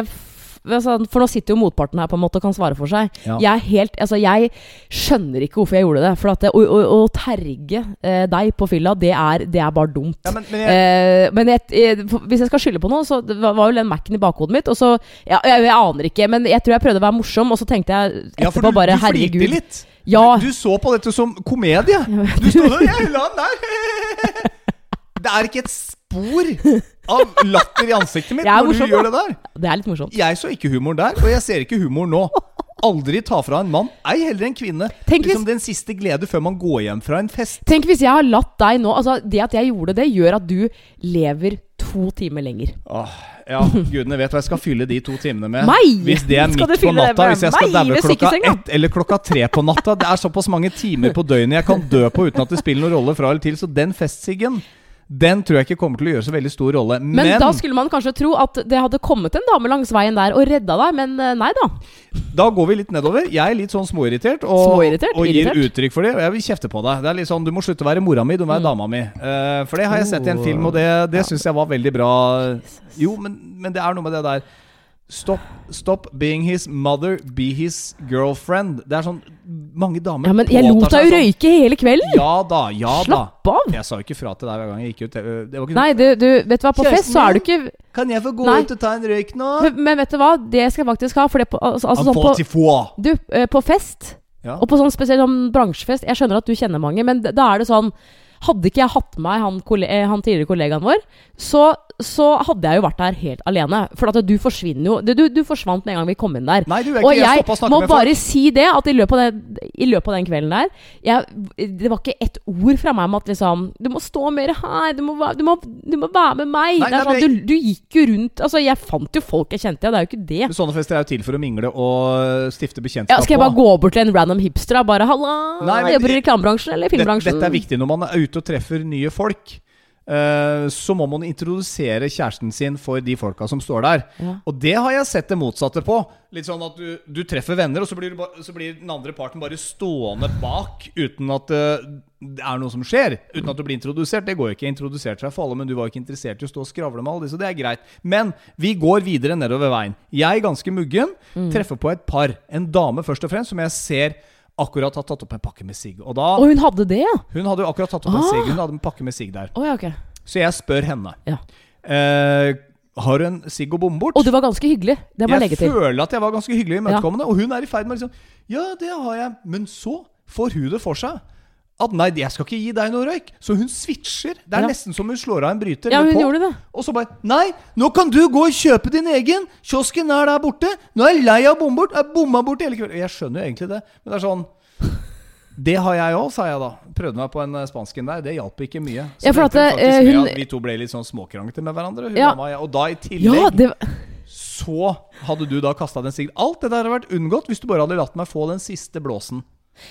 For nå sitter jo motparten her på en måte og kan svare for seg. Ja. Jeg helt Altså, jeg skjønner ikke hvorfor jeg gjorde det. For det, å, å, å terge eh, deg på fylla, det er, det er bare dumt. Ja, men, men jeg, Eh, men jeg, eh, hvis jeg skal skylde på noe, så var jo den Mac-en i bakhodet mitt. Og så ja, jeg, aner ikke, men jeg tror jeg prøvde å være morsom, og så tenkte jeg etterpå du, bare du Herregud. litt. Ja. Du, du så på dette som komedie. Du sto der Jeg la den der. [laughs] Det er ikke et spor [laughs] av latter i ansiktet mitt når morsom, du gjør det der. Det er litt morsomt. Jeg så ikke humor der, og jeg ser ikke humor nå. Aldri ta fra en mann, ei heller en kvinne, Tenk hvis- liksom den siste glede før man går hjem fra en fest. Tenk hvis jeg har latt deg nå Altså, det at jeg gjorde det, gjør at du lever to timer lenger. Åh, ja, gudene vet hva jeg skal fylle de to timene med. Meg! Hvis det er midt på natta, hvis jeg skal daue klokka ett eller klokka tre på natta. Det er såpass mange timer på døgnet jeg kan dø på uten at det spiller noen rolle fra eller til. Så den festsiggen, den tror jeg ikke kommer til å gjøre så veldig stor rolle. Men, Men, da skulle man kanskje tro at det hadde kommet en dame langs veien der og redda deg, men eh, nei da. da går vi litt nedover. Jeg er litt sånn småirritert og, Småirritert? og gir Irritert? uttrykk for det. Og jeg vil kjefte på deg. Det er litt sånn, Du må slutte å være mora mi, du må være Mm. dama mi. Uh, for det har jeg sett i en Oh. film, og det, det syns jeg var veldig bra. Jo, men, men det er noe med det der Stop, stop being his mother, be his girlfriend. Det er sånn Mange damer Ja, men jeg lot deg jo sånn- røyke hele kvelden. Ja da, ja da. Slapp av. Jeg sa jo ikke fra til deg hver gang jeg gikk ut. Det var ikke Nei, du, du, vet du hva, på fest så er du ikke Kan jeg få gå Nei. ut og ta en røyk nå? men, men vet du hva, det skal jeg faktisk ha. For det på, altså, altså, sånn på, du, eh, på fest, Ja. og på sånn spesiell sånn bransjefest Jeg skjønner at du kjenner mange, men da er det sånn Hadde ikke jeg hatt med meg han, eh, han tidligere kollegaen vår, så, så hadde jeg jo vært der helt alene. For at du forsvinner jo Du, du forsvant med en gang vi kom inn der. Nei, du ikke Og jeg jeg må bare folk. si det, at i løpet av den, i løpet av den kvelden der jeg, Det var ikke ett ord fra meg om at liksom Du må stå mer her, du må, du må, du må være med meg. Nei, det nei, sånn, du, du gikk jo rundt Altså, jeg fant jo folk jeg kjente, det er jo ikke det. Sånne fester er jo til for å mingle og stifte bekjentskap Ja, skal jeg bare gå bort til en random hipster og bare 'Halla, jobber i reklamebransjen eller Dette, filmbransjen?' dette er viktig når man er ute og treffer nye folk. Eh, så må man introdusere kjæresten sin for de folka som står der. Ja. Og det har jeg sett det motsatte på. Litt sånn at du, du treffer venner, og så blir, du så blir den andre parten bare stående bak uten at eh, det er noe som skjer. Uten at du blir introdusert. Det går jo ikke. Jeg introduserte seg for alle, men du var ikke interessert i å stå og skravle med alle disse. Det er greit. Men vi går videre nedover veien. Jeg, ganske muggen, treffer på et par. En dame først og fremst, som jeg ser akkurat har tatt opp en pakke med sigg. Og Og hun hadde det, ja? Hun hadde jo akkurat tatt opp en Ah. sigg. Hun hadde en pakke med sigg der. Oh, ja, okay. Så jeg spør henne. Ja. Eh, har du en sigg å bomme bort? Og du var ganske hyggelig. Det må jeg legge jeg føler at jeg var ganske hyggelig imøtekommende, ja. og hun er i ferd med liksom Ja, det har jeg. Men så får hun det for seg. At nei, jeg skal ikke gi deg noe røyk. Så hun switcher. Det er Ja. nesten som hun slår av en bryter. Ja, hun på. gjorde det. Og så bare Nei, nå kan du gå og kjøpe din egen! Kiosken er der borte! Nå er jeg lei av å bomme bort! Jeg bomma bort hele kvelden. Jeg skjønner jo egentlig det, men det er sånn [laughs] Det har jeg òg, sa jeg da. Prøvde meg på en eh, spansken der. Det hjalp ikke mye. Så Ja, det faktisk eh, hun- vi to ble litt sånn småkranglete med hverandre. Hun Ja. dama og. Og da i tillegg Ja, det så hadde du da kasta den siggen. Alt det der hadde vært unngått hvis du bare hadde latt meg få den siste blåsen.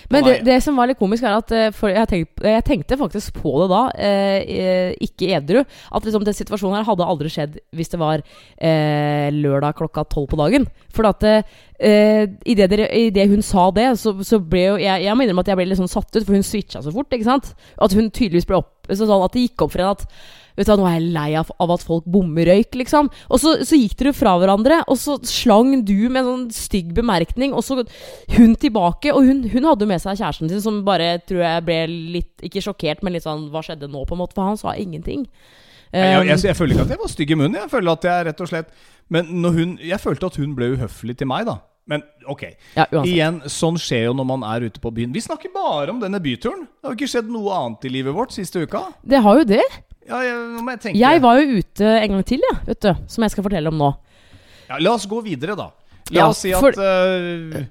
Men det, det som var litt komisk, er at eh, for jeg, tenkte, jeg tenkte faktisk på det da, eh, eh, ikke edru. At liksom den situasjonen her hadde aldri skjedd hvis det var eh, lørdag klokka tolv på dagen. For at eh, idet dere- hun sa det, så, så ble jo jeg, jeg må innrømme at jeg ble litt sånn satt ut, for hun switcha så fort. ikke sant? At hun tydeligvis ble opp, så sånn at det gikk opp for henne at Vet du Nå er jeg lei av, av at folk bommer røyk, liksom. Og så, så gikk dere fra hverandre, og så slang du med en sånn stygg bemerkning, og så hun tilbake. Og hun, hun hadde jo med seg kjæresten sin, som bare tror jeg ble litt Ikke sjokkert, men litt sånn Hva skjedde nå, på en måte? For han sa ingenting. Jeg, jeg, jeg, Um, jeg føler ikke at jeg var stygg i munnen. Jeg føler at jeg rett og slett Men når hun, jeg følte at hun ble uhøflig til meg, da. Men ok. ja. Igjen, sånn skjer jo når man er ute på byen. Vi snakker bare om denne byturen. Det har jo ikke skjedd noe annet i livet vårt siste uka. Det har jo det. Ja, jeg, jeg Jeg var jo ute en gang til, ja, vet du. Som jeg skal fortelle om nå. ja, La oss gå videre, da. La Ja, oss si at for- uh,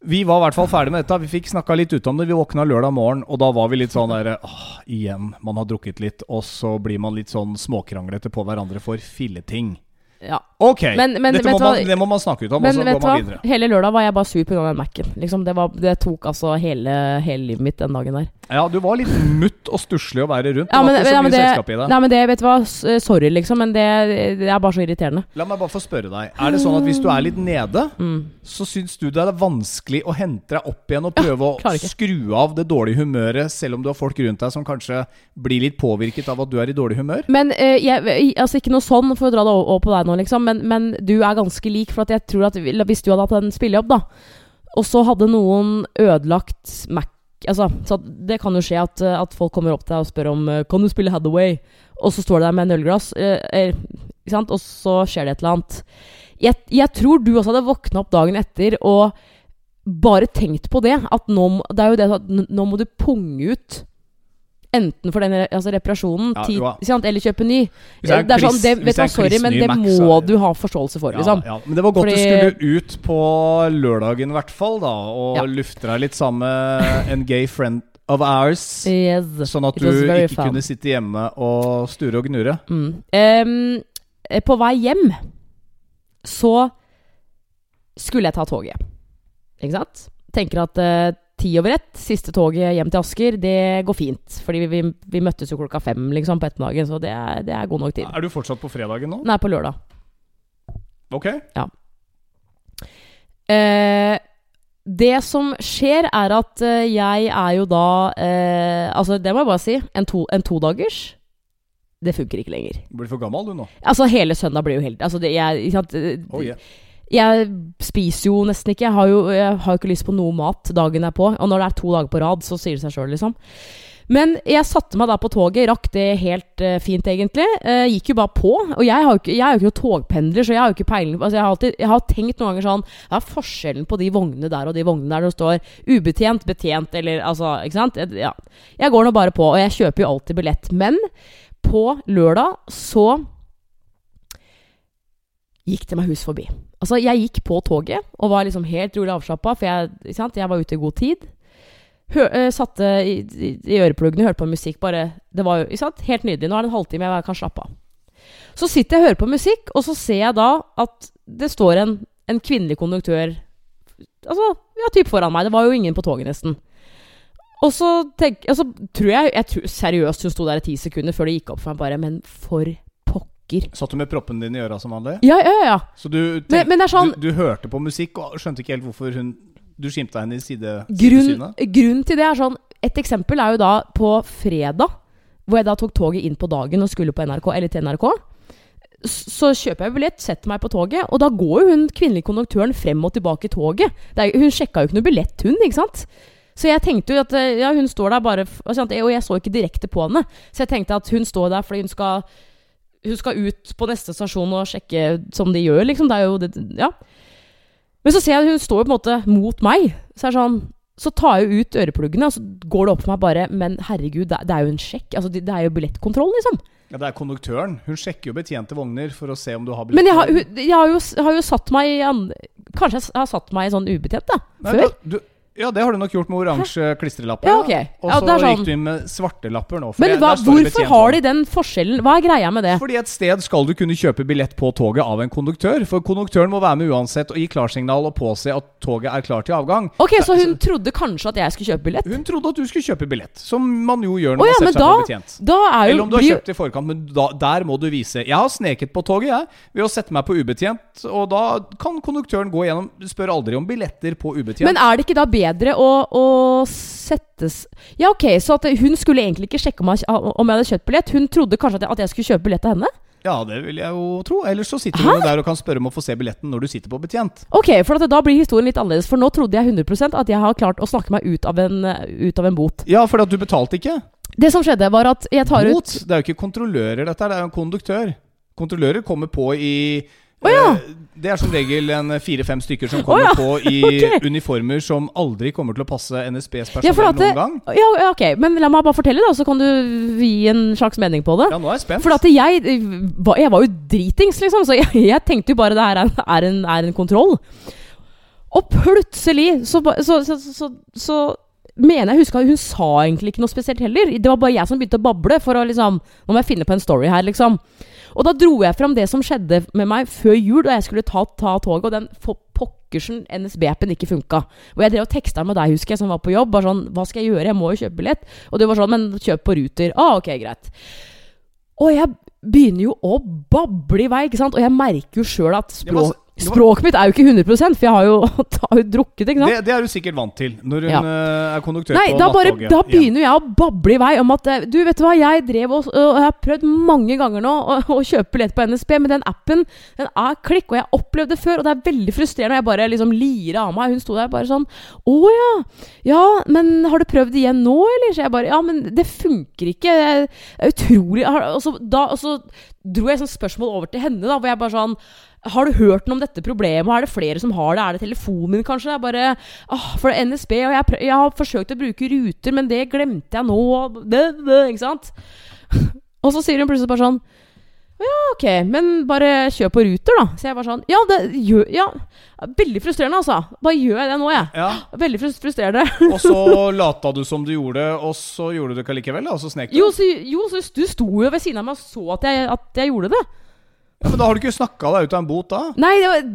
Vi var i hvert fall ferdig med dette. Vi fikk snakka litt ut om det. Vi våkna lørdag morgen, og da var vi litt sånn der åh, Igjen, man har drukket litt, og så blir man litt sånn småkranglete på hverandre for filleting. Ja. Ok, Men- men Dette må man, hva- det må man snakke ut om, Men og så går man man hva? videre. Hele lørdag var jeg bare sur pga. den Mac-en. Liksom, det, det tok altså hele, hele livet mitt den dagen der. Ja, du var litt mutt og stusslig å være rundt. Det Ja, var men, ikke så mye det, selskap i deg. nei, men det, vet du hva, eh, sorry liksom, men det, det er bare så irriterende. La meg bare få spørre deg. Er det sånn at hvis du er litt nede, Mm. så syns du det er vanskelig å hente deg opp igjen og prøve å skru av det dårlige humøret, selv om du har folk rundt deg som kanskje blir litt påvirket av at du er i dårlig humør? Men eh, jeg, altså ikke noe sånn for å dra det over på deg nå, liksom, men, men du er ganske lik. For jeg tror at hvis du hadde hatt en spillejobb, da, og så hadde noen ødelagt Mac Altså, så det kan jo skje at, at folk kommer opp til deg og spør om eh, Kan du spille Hathaway? Og så står du der med en ølglass, eh, og så skjer det et eller annet. Jeg, jeg tror du også hadde våkna opp dagen etter og bare tenkt på det. At nå, det er jo det at nå må du punge ut. Enten for den altså reparasjonen, Ja, ti, jo da. ikke sant? eller kjøpe ny. Det er det er sånn, det, vet du sorry, men det må er du ha forståelse for, liksom. Ja, ja. Men det var godt du skulle ut på lørdagen, i hvert fall, da, og lufte deg litt sammen med en gay friend of ours. Yes. Sånn at du ikke fun. kunne sitte hjemme og sture og gnure. Mm. Eh, på vei hjem så skulle jeg ta toget. Ikke sant? Tenker at eh, ti over ett, siste toget hjem til Asker, det går fint. Fordi vi, vi, møttes jo klokka fem liksom, på ettermiddagen, så det er, det er god nok tid. Er du fortsatt på fredagen nå? Nei, på lørdag. Ok. Eh, det som skjer, er at eh, jeg er jo da eh, Altså, det må jeg bare si. En, to, en todagers. Det funker ikke lenger. Du blir for gammel, du nå. Altså, hele søndag blir jo helt Altså, det, jeg, ikke sant, eh, Oh, yeah. Jeg spiser jo nesten ikke. Jeg har jo, jeg har ikke lyst på noe mat dagen er på. Og når det er to dager på rad, så sier det seg sjøl, liksom. Men jeg satte meg da på toget, rakk det helt uh, fint, egentlig. Uh, gikk jo bare på. Og jeg, har ikke, jeg er jo ikke noen togpendler, så jeg har jo ikke peiling altså, jeg, har alltid, jeg har tenkt noen ganger sånn Hva er forskjellen på de vognene der og de vognene der det står ubetjent, betjent, eller altså Ikke sant? Jeg, ja. jeg går nå bare på, og jeg kjøper jo alltid billett. Men på lørdag så gikk det meg hus forbi. Altså, jeg gikk på toget og var liksom helt rolig avslappa, for jeg, jeg var ute i god tid. Hø eh, satte i, i, i ørepluggene, hørte på musikk. Bare, det var jo helt nydelig. Nå er det en halvtime jeg kan slappe av. Så sitter jeg og hører på musikk, og så ser jeg da at det står en, en kvinnelig konduktør Altså, ja, typ foran meg. Det var jo ingen på toget, nesten. Og så, tenk, altså, tror jeg, jeg tror, Seriøst, hun sto der i ti sekunder før det gikk opp for meg bare Men for pokker. Satt du med proppen din i øra som vanlig? Ja, ja, ja. Så du, tenk, men er sånn- du, du hørte på musikk og skjønte ikke helt hvorfor hun Du skimta henne i side, Grunn, sidesynet? Grunnen til det er sånn Et eksempel er jo da på fredag, hvor jeg da tok toget inn på dagen og skulle på NRK, eller til NRK. Så kjøper jeg billett, setter meg på toget, og da går jo hun kvinnelige konduktøren frem og tilbake i toget. Det er, hun sjekka jo ikke noe billett, hun, ikke sant? Så jeg tenkte jo at eh, ja, hun står der bare Og jeg så ikke direkte på henne, så jeg tenkte at hun står der fordi hun skal Hun skal ut på neste stasjon og sjekke som de gjør, liksom. Det er jo det, Ja. Men så ser jeg at hun står på en måte mot meg. Så er det sånn Så tar jeg ut ørepluggene, og så går det opp for meg bare Men herregud, det, er- jo en sjekk. Altså, det, er jo billettkontroll, liksom. Ja, Det er konduktøren. Hun sjekker jo betjente vogner for å se om du har Men jeg har, jeg har, jo, har jo satt meg i an, Kanskje jeg har satt meg i sånn ubetjent, da. Nei, Før. du, du, ja, det har du nok gjort med oransje klistrelapper. Ja, okay. ok. Og så sånn. gikk du inn med svarte lapper nå. Men hva, hvorfor har de den forskjellen? Hva er greia med det? Fordi et sted skal du kunne kjøpe billett på toget av en konduktør. For konduktøren må være med uansett og gi klarsignal og påse at toget er klart til avgang. Ok, Så hun trodde kanskje at jeg skulle kjøpe billett? Hun trodde at du skulle kjøpe billett, som man jo gjør når oh, ja, man setter seg på betjent. er Eller om du har kjøpt i forkant, men da, der må du vise. Jeg har sneket på toget, jeg, ved å sette meg på ubetjent. Og da kan konduktøren gå gjennom Spør aldri om billetter på ubetjent. Men er det ikke da bedre å, å settes Ja, ok, så at hun skulle egentlig ikke sjekke om jeg, om jeg hadde kjøpt billett. Hun trodde kanskje at jeg, at jeg skulle kjøpe billett av henne? Ja, det vil jeg jo tro. Ellers så sitter hun du der og kan spørre om å få se billetten når du sitter på betjent. Ok, for at da blir historien litt annerledes. For nå trodde jeg 100% at jeg har klart å snakke meg ut av en, ut av en bot. Ja, for at du betalte ikke. Det som skjedde, var at jeg tar Bot? ut Det er jo ikke kontrollører, dette det er jo en konduktør. Kontrollører kommer på i Å ja. eh, Det er som regel en fire-fem stykker som kommer ja. på [laughs] i okay. uniformer som aldri kommer til å passe NSBs personell ja, noen gang. ja, ok, men la meg bare fortelle, da, så kan du gi en slags mening på det. Ja, nå er jeg spent. For at jeg, var- jeg var jo dritings, liksom, så [laughs] jeg, jeg tenkte jo bare det her er en, er en, er en kontroll. Og plutselig så, så, så, så, mener jeg husker hun sa egentlig ikke noe spesielt heller. Det var bare jeg som begynte å bable for å liksom Nå må jeg finne på en story her, liksom. Og da dro jeg fram det som skjedde med meg før jul, da jeg skulle ta, ta toget, og den pokkersen NSB-appen ikke funka. Og jeg drev og teksta med deg, husker jeg, som var på jobb. Bare sånn Hva skal jeg gjøre? Jeg må jo kjøpe billett. Og du var sånn Men kjøp på Ruter. Ah, ok, greit. Og jeg begynner jo å bable i vei, ikke sant? Og jeg merker jo sjøl at språk, språket mitt er jo ikke 100 for jeg har jo, [laughs] har jo drukket, ikke sant? Det, det er du sikkert vant til når hun Ja. eh, er konduktør Nei, på da, bare, nattoget. da Ja. begynner jeg å bable i vei om at eh, Du, vet du hva, jeg drev og, og jeg har prøvd mange ganger nå å, å kjøpe billett på NSB, men den appen den er klikk, og jeg har opplevd det før, og det er veldig frustrerende. Og jeg bare liksom lirer av meg. Hun sto der bare sånn Å ja. Ja, men har du prøvd igjen nå, eller? Så jeg bare Ja, men det funker ikke. Det er utrolig Og så, da, og så dro jeg sånn spørsmål over til henne, da, hvor jeg bare sånn har du hørt noe om dette problemet? Er det flere som har det? Er det telefonen min, kanskje? Bare, ah, for det er NSB, og jeg, jeg har forsøkt å bruke ruter, men det glemte jeg nå. Det, det, ikke sant? [laughs] Og så sier hun plutselig bare sånn Ja, ok, men bare kjør på ruter, da. Så jeg bare sånn Ja, det gjør Ja. Veldig frustrerende, altså. Bare gjør jeg det nå, jeg. Ja, Veldig frustrerende. Og så lata du som du gjorde, og så gjorde du det ikke likevel? Og så snek du? Jo, så, jo, så du sto jo ved siden av meg og så at jeg, at jeg gjorde det. Ja, men da har du ikke snakka deg ut av en bot, da? Nei, det, var,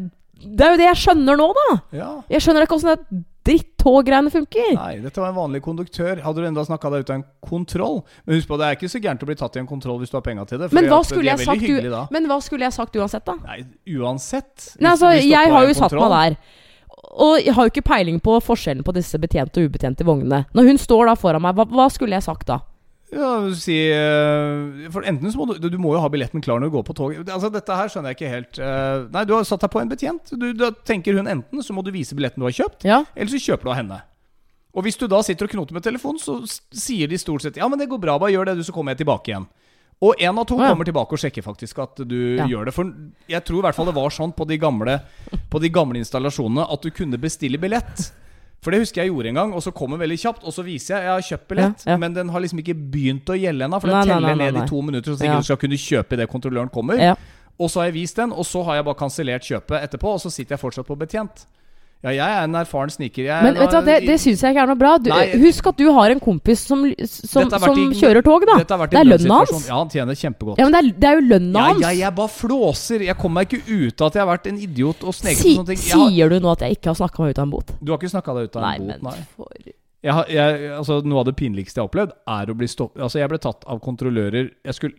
det er jo det jeg skjønner nå, da. Ja. Jeg skjønner ikke åssen det drittog-greiene funker. Nei, dette var en vanlig konduktør. Hadde du enda snakka deg ut av en kontroll? Men husk på, det er ikke så gærent å bli tatt i en kontroll hvis du har penga til det. Men hva, at skulle de jeg sagt, hyggelige da. men hva skulle jeg sagt uansett, da? Nei, uansett. Nei, altså, jeg har jo satt meg der. Og jeg har jo ikke peiling på forskjellen på disse betjente og ubetjente vognene. Når hun står da foran meg, hva, hva skulle jeg sagt da? Ja, si eh, For enten så må du Du må jo ha billetten klar når du går på toget. Altså, dette her skjønner jeg ikke helt. eh, nei, du har satt deg på en betjent. Du, da tenker hun enten så må du vise billetten du har kjøpt, Ja. eller så kjøper du av henne. Og hvis du da sitter og knoter med telefonen, så sier de stort sett Ja, men det går bra, bare gjør det, du, så kommer jeg tilbake igjen. Og én av to ja. kommer tilbake og sjekker faktisk at du Ja. gjør det. For jeg tror i hvert fall det var sånn på de gamle På de gamle installasjonene at du kunne bestille billett. For det husker jeg gjorde en gang, og så kom den veldig kjapt. Og så viser jeg jeg har kjøpt billett, Ja, ja. men den har liksom ikke begynt å gjelde ennå. For den Nei, teller nei, nei, ned i to minutter, så Ja. du skal kunne kjøpe idet kontrolløren kommer. Og så har jeg vist den, og så har jeg bare kansellert kjøpet etterpå, og så sitter jeg fortsatt på betjent. Ja, jeg er en erfaren sniker. Jeg, Men vet du hva, det, det syns jeg ikke er noe bra. Du, Nei. husk at du har en kompis som, som, som i- kjører tog, da. Dette har vært Det er lønna hans. Ja, han tjener kjempegodt. Ja, men det er, det er jo lønna Ja, hans. jeg, jeg bare flåser. Jeg kommer meg ikke ut av at jeg har vært en idiot og sneket på sånne ting. Har, sier du nå at jeg ikke har snakka meg ut av en bot? du har ikke snakka deg ut av en bot, nei. for Jeg, jeg, altså, noe av det pinligste jeg har opplevd, er å bli stoppet Altså, jeg ble tatt av kontrollører Jeg skulle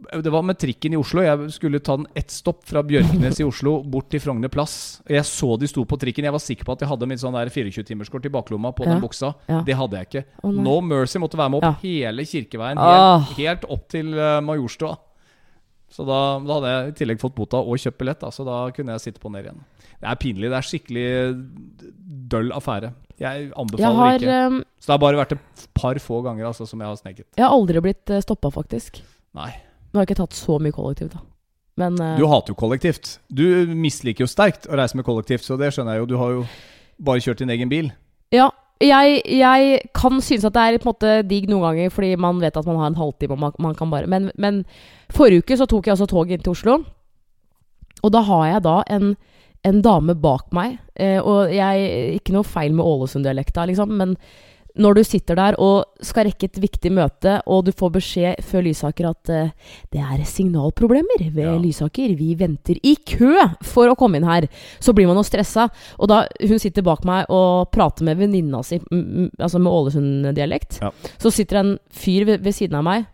Det var med trikken i Oslo. Jeg skulle ta den ett stopp fra Bjørknes i Oslo bort til Frogner plass. Jeg så de sto på trikken. Jeg var sikker på at jeg hadde mitt sånn der 24-timerskort i baklomma på Ja. den buksa. Ja. Det hadde jeg ikke. Oh, no Mercy måtte være med opp Ja. hele Kirkeveien. Ah. Helt, helt opp til uh, Majorstua. Så da, da hadde jeg i tillegg fått bota og kjøpt billett, da, så da kunne jeg sitte på ned igjen. Det er pinlig. Det er skikkelig døll affære. Jeg Jeg anbefaler har, ikke. eh, Så det har bare vært et par få ganger altså, som jeg har sneket. jeg har aldri blitt stoppa, faktisk. Nei. Nå har jeg ikke tatt så mye kollektivt, da. Men uh, Du hater jo kollektivt. Du misliker jo sterkt å reise med kollektivt, så det skjønner jeg jo. Du har jo bare kjørt din egen bil. Ja, jeg, jeg kan synes at det er på en måte digg noen ganger, fordi man vet at man har en halvtime og man, man kan bare men, men forrige uke så tok jeg også toget inn til Oslo. Og da har jeg da en, en dame bak meg. Eh, og jeg Ikke noe feil med Ålesund-dialekta, liksom, men når du sitter der og skal rekke et viktig møte, og du får beskjed før Lysaker at uh, det er signalproblemer ved Ja. Lysaker, vi venter i kø for å komme inn her, så blir man jo stressa. Og da hun sitter bak meg og prater med venninna si, altså med Ålesund-dialekt, Ja. så sitter en fyr ved, ved siden av meg,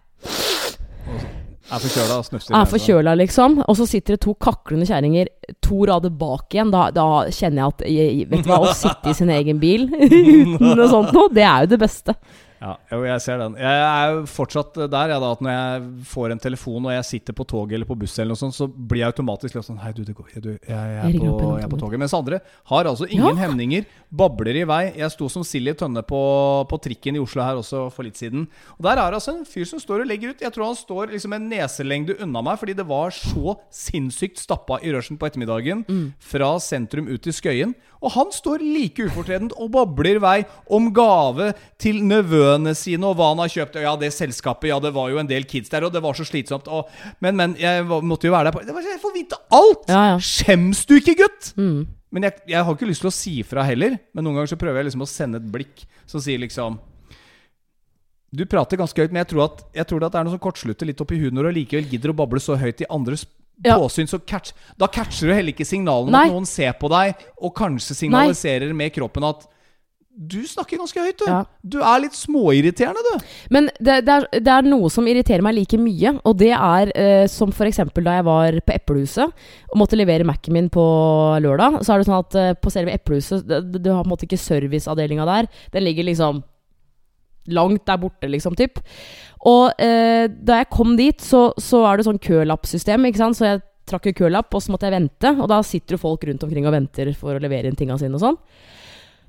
Er forkjøla og snufser. i er forkjøla, liksom, og så sitter det to kaklende kjerringer to rader bak igjen. Da, da kjenner jeg at Vet du hva, å sitte i sin egen bil [laughs] uten noe sånt noe, det er jo det beste. Ja, jo, jeg ser den. Jeg er jo fortsatt der, jeg, da, at når jeg får en telefon og jeg sitter på toget eller på buss, eller noe sånt, så blir jeg automatisk litt sånn Hei, du, det går du, jeg, jeg, er på, jeg er på toget. Mens andre har altså ingen Ja. hemninger. Babler i vei. Jeg sto som sild i tønne på, på trikken i Oslo her også for litt siden. Og der er det altså en fyr som står og legger ut. Jeg tror han står liksom en neselengde unna meg, fordi det var så sinnssykt stappa i rushen på ettermiddagen fra sentrum ut til Skøyen. Og han står like ufortredent og babler vei om gave til nevøene sine og hva han har kjøpt. Ja, det selskapet, ja, det var jo en del kids der, og det var så slitsomt. Og, men, men, jeg måtte jo være der på Jeg får vite alt! Ja, ja. Skjems du ikke, gutt? Mm. Men jeg, jeg har ikke lyst til å si fra heller. Men noen ganger så prøver jeg liksom å sende et blikk som sier liksom Du prater ganske høyt, men jeg tror at, jeg tror at det er noe som kortslutter litt opp i huet når du likevel gidder å bable så høyt i andres Ja. påsyn. Så catch, da catcher du heller ikke signalene om Nei. at noen ser på deg, og kanskje signaliserer med kroppen at du snakker ganske høyt, du. Ja. Du er litt småirriterende, du. Men det, det, er, det er noe som irriterer meg like mye, og det er eh, som f.eks. da jeg var på Eplehuset og måtte levere Mac-en min på lørdag. Så er det sånn at eh, på selve Eplehuset Du har på en måte ikke serviceavdelinga der. Den ligger liksom langt der borte, liksom, typ. Og eh, da jeg kom dit, så, så er det sånn kølappsystem, ikke sant. Så jeg trakk jo kølapp, og så måtte jeg vente. Og da sitter jo folk rundt omkring og venter for å levere inn tinga sine og sånn.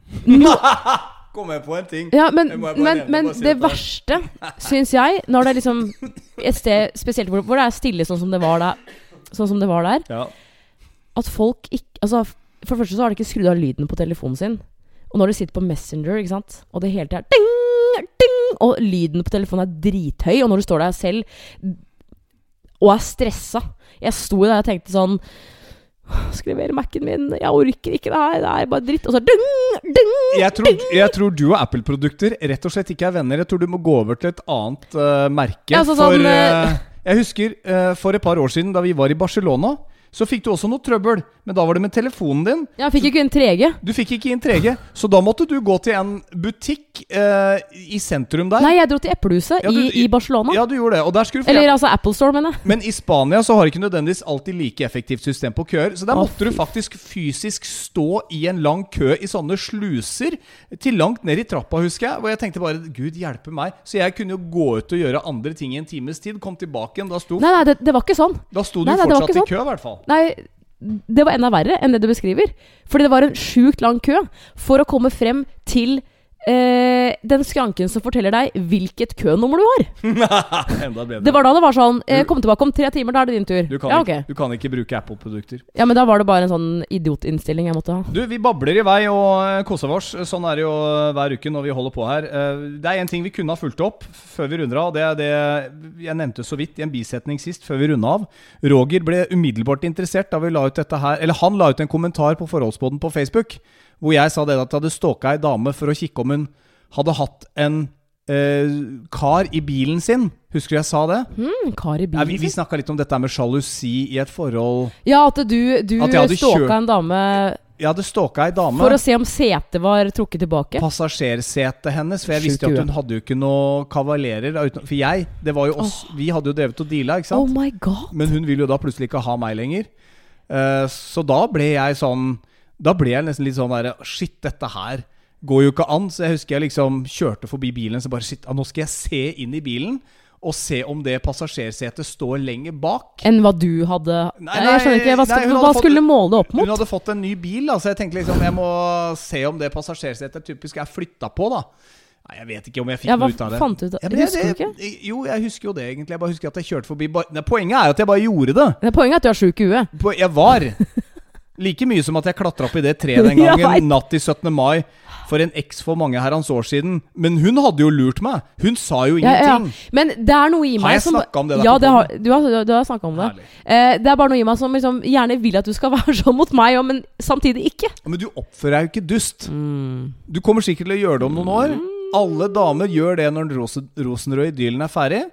[laughs] Kom jeg på en ting. Ja, men, men, men det verste, syns jeg, når det er liksom et sted spesielt hvor, hvor det er stille sånn som det var der, sånn som det var der Ja. at folk ikke Altså, for det første så har de ikke skrudd av lyden på telefonen sin. Og når du sitter på Messenger, ikke sant, og det hele tida er ding, ding, og lyden på telefonen er drithøy, og når du står der selv og er stressa Jeg sto der og tenkte sånn Skal levere Mac-en min, jeg orker ikke det her, det er bare dritt. Og så ding, ding, Jeg tror, jeg tror du og Apple-produkter rett og slett ikke er venner. Jeg tror du må gå over til et annet uh, merke. Ja, altså for sånn, eh, Jeg husker uh, for et par år siden, da vi var i Barcelona, så fikk du også noe trøbbel. Men da var det med telefonen din. Jeg fikk ikke inn 3G. Du fikk ikke inn 3G, så da måtte du gå til en butikk eh, i sentrum der. Nei, jeg dro til Eplehuset Ja, i, i Barcelona. Ja, du gjorde det. Og der skulle du Eller altså Apple Store, mener jeg. Men i Spania så har ikke nødvendigvis alltid like effektivt system på køer. Så der måtte måtte du faktisk fysisk stå i en lang kø i sånne sluser til langt ned i trappa, husker jeg. Og jeg tenkte bare Gud hjelpe meg. Så jeg kunne jo gå ut og gjøre andre ting i en times tid. Kom tilbake igjen. Da sto, Nei, nei, det, det var ikke sånn. da sto du nei, nei, fortsatt i kø, i hvert fall. Nei, det var enda verre enn det du beskriver. Fordi det var en sjukt lang kø for å komme frem til eh, den skranken som forteller deg hvilket kønummer du har. [laughs] Enda bedre. Det var da det var sånn eh, Kom tilbake om tre timer, da er det din tur. du, kan Ja, ikke, du kan ikke bruke Apple-produkter. Ja, men da var det bare en sånn idiotinnstilling jeg måtte ha. Du, vi babler i vei og eh, koser oss. Sånn er det jo eh, hver uke når vi holder på her. Eh, Det er en ting vi kunne ha fulgt opp før vi runder av. Det er det jeg nevnte så vidt i en bisetning sist, før vi runda av. Roger ble umiddelbart interessert da vi la ut dette her Eller han la ut en kommentar på Forholdsboden på Facebook, hvor jeg sa det at jeg hadde stalka ei dame for å kikke om hun hadde hatt en eh, kar i bilen sin. Husker du jeg sa det? Mm, kar i Ja, vi vi snakka litt om dette med sjalusi i et forhold. Ja, at du, du At stalka en dame Jeg hadde stalka ei dame. For å se om setet var trukket tilbake? Passasjersetet hennes. For jeg Sjukt visste jo at hun hadde jo ikke noe kavalerer. For jeg, det var jo oss Vi hadde jo drevet og deala, ikke sant. Oh my god. Men hun ville jo da plutselig ikke ha meg lenger. Uh, så da ble jeg sånn Da ble jeg nesten litt sånn derre Shit, dette her går jo ikke an. Så jeg husker jeg liksom kjørte forbi bilen så bare Shit, ah, nå skal jeg se inn i bilen. Og se om det passasjersetet står lenger bak. Enn hva du hadde Nei, Jeg skjønner ikke. Hva, nei, skal, hun hva fått- skulle måle opp Hun hadde fått en ny bil, da, så jeg tenkte liksom jeg må se om det passasjersetet typisk er flytta på, da. Nei, Jeg vet ikke om jeg fikk Ja, noe ut av det. fant ut Ja, jeg, Husker du ikke? Jo, jeg husker jo det, egentlig. Jeg bare husker at jeg kjørte forbi Nei, Poenget er at jeg bare gjorde det. Er Poenget er at du er sjuk i huet. Jeg var. [laughs] Like mye som at jeg klatra opp i det treet [laughs] den gangen, ja, natt til 17. mai, for en eks for mange herrens år siden. Men hun hadde jo lurt meg. Hun sa jo Ja, ja. ingenting. Men det er noe i meg Har jeg som snakket om det der Ja, det har, du har, du har snakka om det. Eh, det er bare noe i meg som liksom gjerne vil at du skal [laughs] være sånn mot meg men samtidig ikke. Men du oppfører deg jo ikke dust. Mm. Du kommer sikkert til å gjøre det om noen år. Alle damer gjør det når rosen, rosenrød-idyllen er ferdig.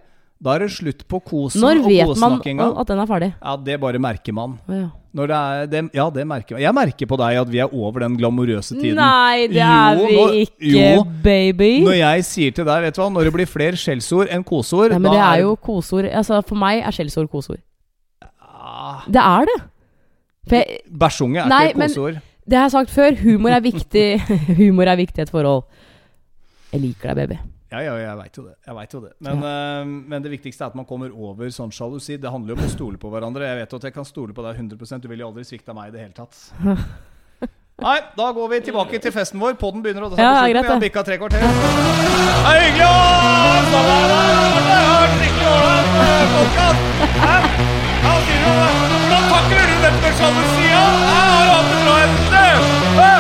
Da er det slutt på kosen Når vet man at den er ferdig? Ja, det bare merker man. Ja. Når det er, det, ja, det merker jeg. Jeg merker på deg at vi er over den glamorøse tiden. Nei, det Jo, er vi når, ikke, jo. baby. Når jeg sier til deg, vet du hva, når det blir flere skjellsord enn koseord Nei, men det er jo koseord. Altså, for meg er skjellsord koseord. Ja. Det er det. Jeg, Bæsjunge er Nei, ikke et koseord. det har jeg sagt før. Humor er viktig. [laughs] humor er viktig i et forhold. Jeg liker deg, baby. Ja, ja, jeg veit jo det. Jeg vet jo det. Men, eh, men det viktigste er at man kommer over sånn sjalusi. Det handler jo om å stole på hverandre. Jeg vet jo at jeg kan stole på deg 100% Du vil jo aldri svikte meg i det hele tatt. Nei, da går vi tilbake til festen vår. Podden begynner, å Ja, greit det Vi har bikka tre kvarter. Det er hyggelig å det? Hvordan takler du dette med sjalusi? Jeg har hatt det bra et sted. Det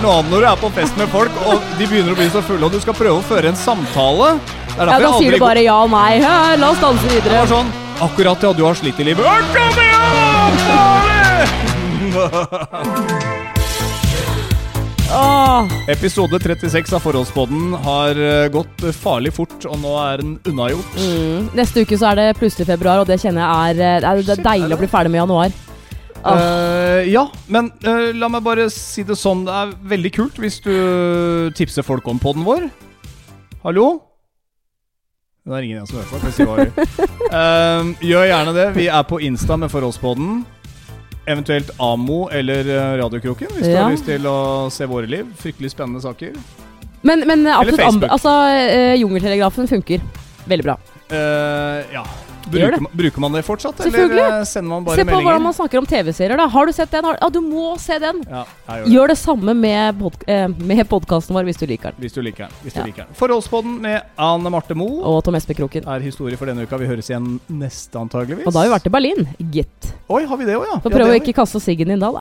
er noe annet når du er på fest med folk, og de begynner å bli så fulle, og du skal prøve å føre en samtale. Det Ja, Da jeg sier du bare ja og nei. Ja, la oss danse det videre. var sånn Akkurat ja, du har slitt i livet. Kom igjen! Ah. Episode 36 av Forholdspodden har eh, gått eh, farlig fort, og nå er den unnagjort. mm. Neste uke så er det plutselig februar, og det kjenner jeg er eh, Det er, det er deilig å bli ferdig med januar. Eh, ja, men uh, la meg bare si det sånn. Det er veldig kult hvis du tipser folk om podden vår. Hallo? Det er ingen igjen som hører på. jeg si gjør. Eh, gjerne det. Vi er på Insta med Forholdspodden. Eventuelt Amo eller Radiokroken hvis du har lyst til å se våre liv. Fryktelig spennende saker. Men, men absolutt Altså, Jungeltelegrafen funker. Veldig bra. Ja. Bruker, det. man- bruker man det fortsatt, eller eh, sender man bare Se på hvordan man snakker om TV-serier, da. Har du sett den? Har, ja, du må se den. Ja, gjør det. Gjør det samme med, pod eh, med podkasten vår hvis du liker den. Hvis du liker den. Hvis du liker den. Forholdspodden med Anne Marte Moe. Og Tom Espekroken. er historie for denne uka. Vi høres igjen neste, antageligvis. Og da har vi vært i Berlin. Gitt. Oi, har vi det òg, ja? Så ja å ikke kaste siggen din da, da.